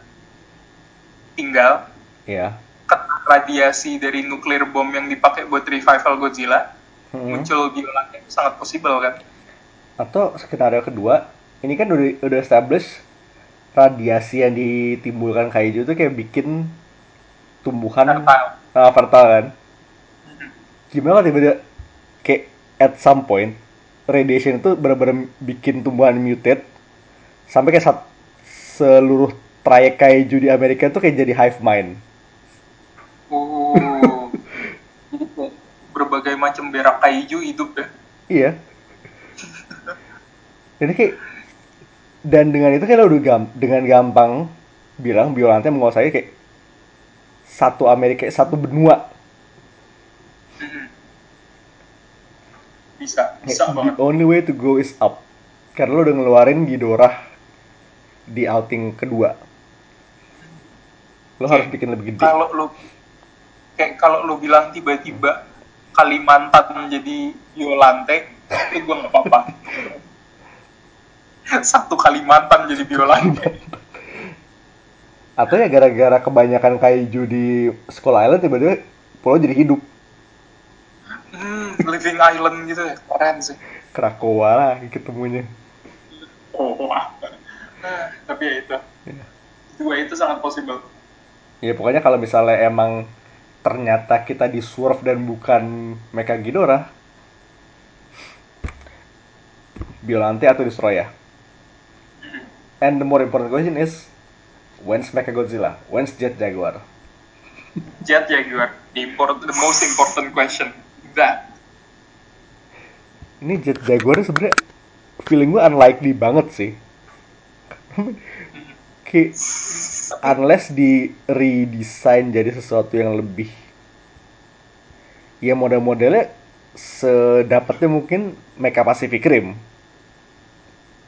tinggal, ya. kena radiasi dari nuklir bom yang dipakai buat revival Godzilla, Hmm. muncul Violante itu sangat possible kan. Atau skenario kedua, ini kan udah udah establish radiasi yang ditimbulkan kaiju itu kayak bikin tumbuhan Fertile. ah, fertile kan. Gimana kalau tiba-tiba kayak at some point radiation itu benar-benar bikin tumbuhan mutate sampai kayak sat- seluruh trayek kaiju di Amerika tuh kayak jadi hive mind. Oh, berbagai macam berak kaiju hidup ya. Iya. Jadi kayak dan dengan itu kayak lo udah gam- dengan gampang bilang Violante menguasai kayak satu Amerika satu benua. Bisa, bisa the banget. only way to go is up. Karena lo udah ngeluarin Ghidorah di outing kedua. Lo harus bikin lebih gede. Kalau lu kayak kalau lu bilang tiba-tiba Kalimantan jadi Violante, itu gue nggak apa-apa. Satu Kalimantan jadi Violante. Atau ya gara-gara kebanyakan kaiju di Skull Island tiba-tiba pulau jadi hidup. Hmm, Living Island gitu ya, keren sih. Krakoa lah ketemunya. Oh, wah. Nah, tapi ya itu. Iya. Dua itu sangat possible. Ya pokoknya kalau misalnya emang ternyata kita di swerve dan bukan Mecha Ghidorah, Violante atau Destroyer. And the more important question is, when's Mecha Godzilla? When's Jet Jaguar? Jet Jaguar, the, the most important question. That. Ini Jet Jaguar sebenarnya feeling gue unlikely banget sih. Kayak unless di redesign jadi sesuatu yang lebih ya model-modelnya sedapatnya mungkin Mecha Pacific Rim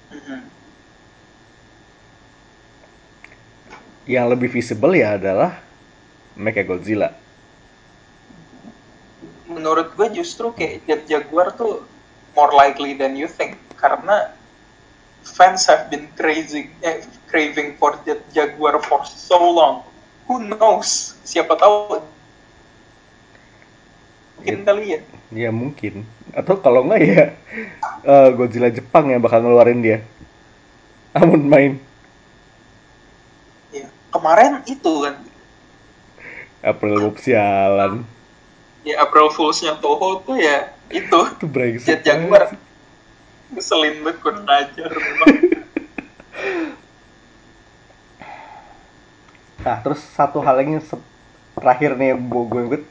Mhm. yang lebih visible ya adalah Mecha Godzilla menurut gue justru kayak Jet Jaguar tuh more likely than you think karena fans have been crazy eh, craving for Jet Jaguar for so long. Who knows? Siapa tahu mungkin kali ya. ya mungkin atau kalau nggak ya eh, Godzilla Jepang yang bakal ngeluarin dia amun main ya. Kemarin itu kan April Bob sialan ya April Fools-nya Toho tuh ya itu itu brengsek Jet Jaguar. Ngeselin banget kurang ajar memang. Nah, terus satu hal lagi terakhir nih mau gue ikut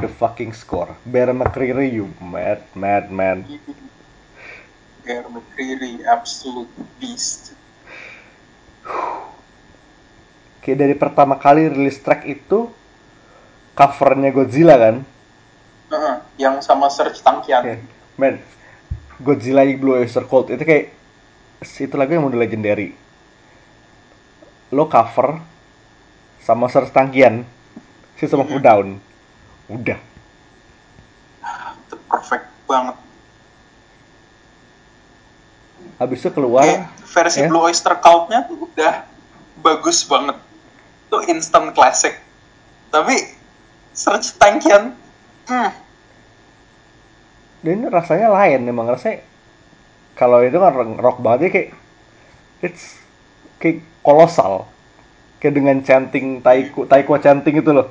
the fucking score. Bear McCreary, you mad, mad man. Bear McCreary, absolute beast. Kayak dari pertama kali rilis track itu covernya Godzilla kan? Heeh, yang sama Serge Tankian. Kayak, man, Godzilla yang Blue Oyster Cult itu kayak itu lagu yang udah legendary. lo cover sama sertangkian System of a Down udah Itu perfect banget. habis itu keluar Kayak versi ya. Blue Oyster Cult-nya tuh udah bagus banget. Itu instant classic. Tapi Search Tankian, hmm, dan ini rasanya lain emang rasanya kalau itu kan rock banget ya kayak it's kayak kolosal. Kayak dengan chanting taiko taiko chanting itu loh.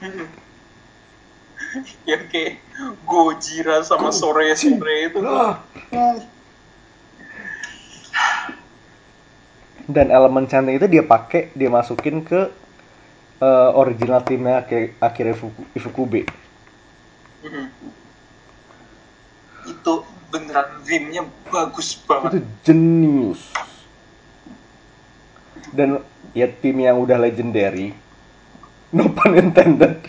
Yang kayak Gojira sama Sore Sore itu tuh. Hmm, dan elemen chanting itu dia pakai dia masukin ke eh, original timnya akhir akhir Ifuku- Ifukube hmm. Itu beneran rimnya bagus itu banget. jenius dan ya tim yang udah legendary no pun intended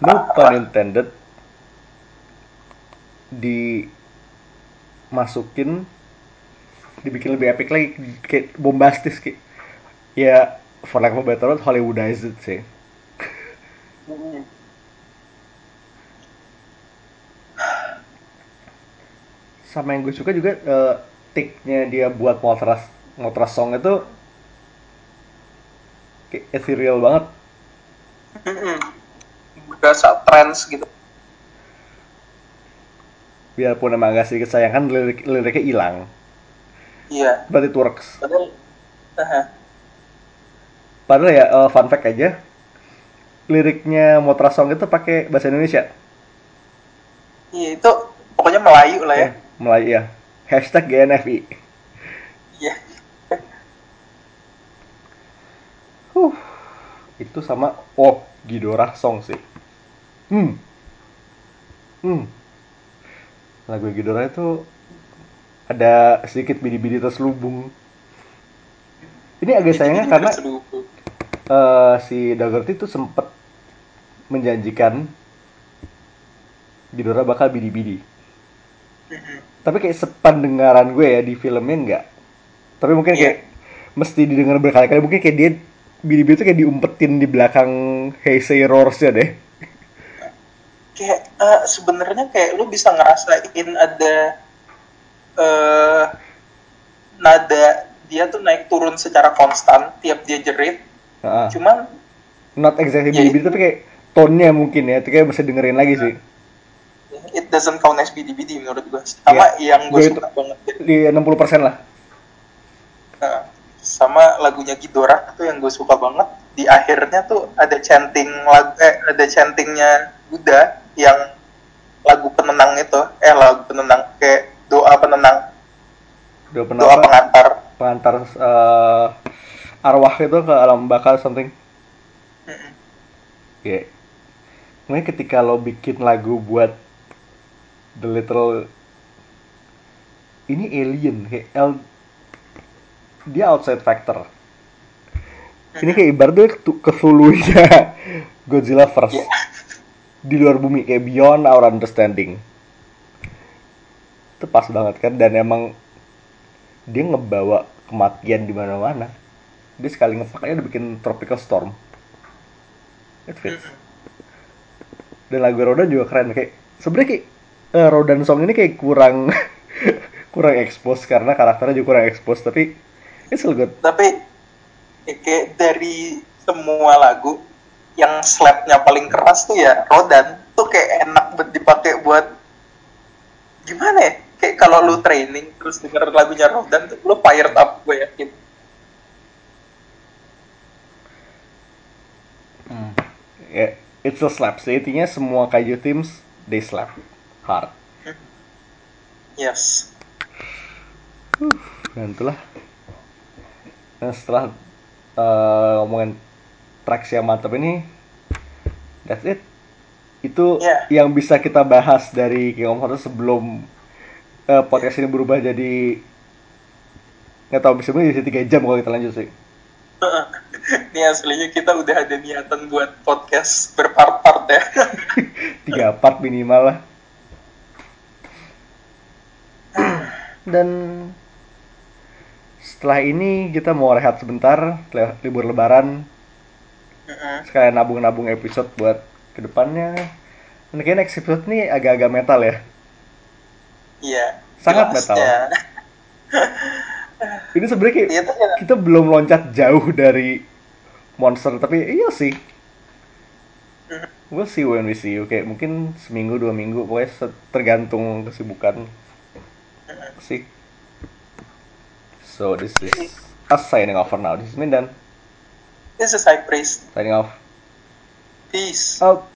no pun intended dimasukin dibikin lebih epic lagi kayak bombastis kayak ya for lack of a better word Hollywoodized it sih Hmm. sama yang gue suka juga eh, take-nya dia buat motras motras song itu kayak ethereal banget. Berasa trance gitu. biarpun emang agak sedikit sayangkan lirik liriknya hilang Iya. but it works Padahal, Aha. padahal ya eh, fun fact aja liriknya motras song itu pakai bahasa Indonesia iya itu pokoknya Melayu lah ya. ya Melayu ya hashtag GNFI Iya. Huh. itu sama oh Gidora song sih hmm hmm lagu Gidora itu ada sedikit bidi-bidi terselubung ini agak sayangnya karena eh, si Dagerty tuh sempet menjanjikan Ghidorah bakal bidi-bidi. Tapi kayak sependengaran gue ya di filmnya enggak. Tapi mungkin kayak mesti didengar berkali-kali. Mungkin kayak dia bidi-bidi tuh kayak diumpetin di belakang Heisei Roars-nya deh. kayak eh, sebenarnya kayak lu bisa ngerasain ada eh nada dia tuh naik turun secara konstan tiap dia jerit Heeh. cuman Not exactly Ya, bidi-bidi itu- tapi kayak tone-nya mungkin ya. Itu kayak mesti dengerin lagi sih. it doesn't count as BD-BD menurut gua sama yang gue Gue suka banget Di 60% lah. eh, sama lagunya Ghidorah tuh yang gue suka banget di akhirnya tuh ada chanting lagu eh ada chantingnya Buddha yang lagu penenang itu eh lagu penenang kayak doa penenang Udah pernah doa pengantar pengantar eh, arwah itu ke alam bakal something. Ya. Makanya ketika lo bikin lagu buat The Little ini alien kayak L- dia outside factor. Ini kayak ibaratnya ke- Cthulhu-nya Godzilla first Iya. di luar bumi kayak beyond our understanding. Itu pas banget kan dan emang dia ngebawa kematian di mana-mana. Dia sekali ngepaknya udah bikin tropical storm. It fits. Dan lagu Rodan juga keren kayak sebenarnya kayak eh, Rodan song ini kayak kurang kurang expose karena karakternya juga kurang expose tapi it's still good. tapi ya, kayak dari semua lagu yang slapnya paling keras tuh ya Rodan tuh kayak enak buat dipakai buat gimana ya kayak kalau lu training terus denger lagunya Rodan tuh lu fired up gue yakin Ya, it's a slap sih. Intinya semua kaiju teams they slap hard. yes Dan itulah. Dan setelah eh, ngomongin tracks yang mantap ini, that's it. Itu Yeah. yang bisa kita bahas dari King of sebelum eh, podcast ini berubah jadi nggak tahu bisa jadi tiga jam kalau kita lanjut sih. ini aslinya kita udah ada niatan buat podcast berpart-part ya. Tiga part minimal lah. dan setelah ini kita mau rehat sebentar le- libur lebaran. Sekalian nabung-nabung episode buat ke depannya. Dan kayaknya next episode ini agak-agak metal ya Iya. Sangat jelas metal. ini sebenarnya kayak Iya ya. kita belum loncat jauh dari monster tapi iya sih we'll see when we see you kayak mungkin seminggu dua minggu pokoknya tergantung kesibukan sih so this is us signing off for now this is Mindan This is High Priest. signing off Peace. out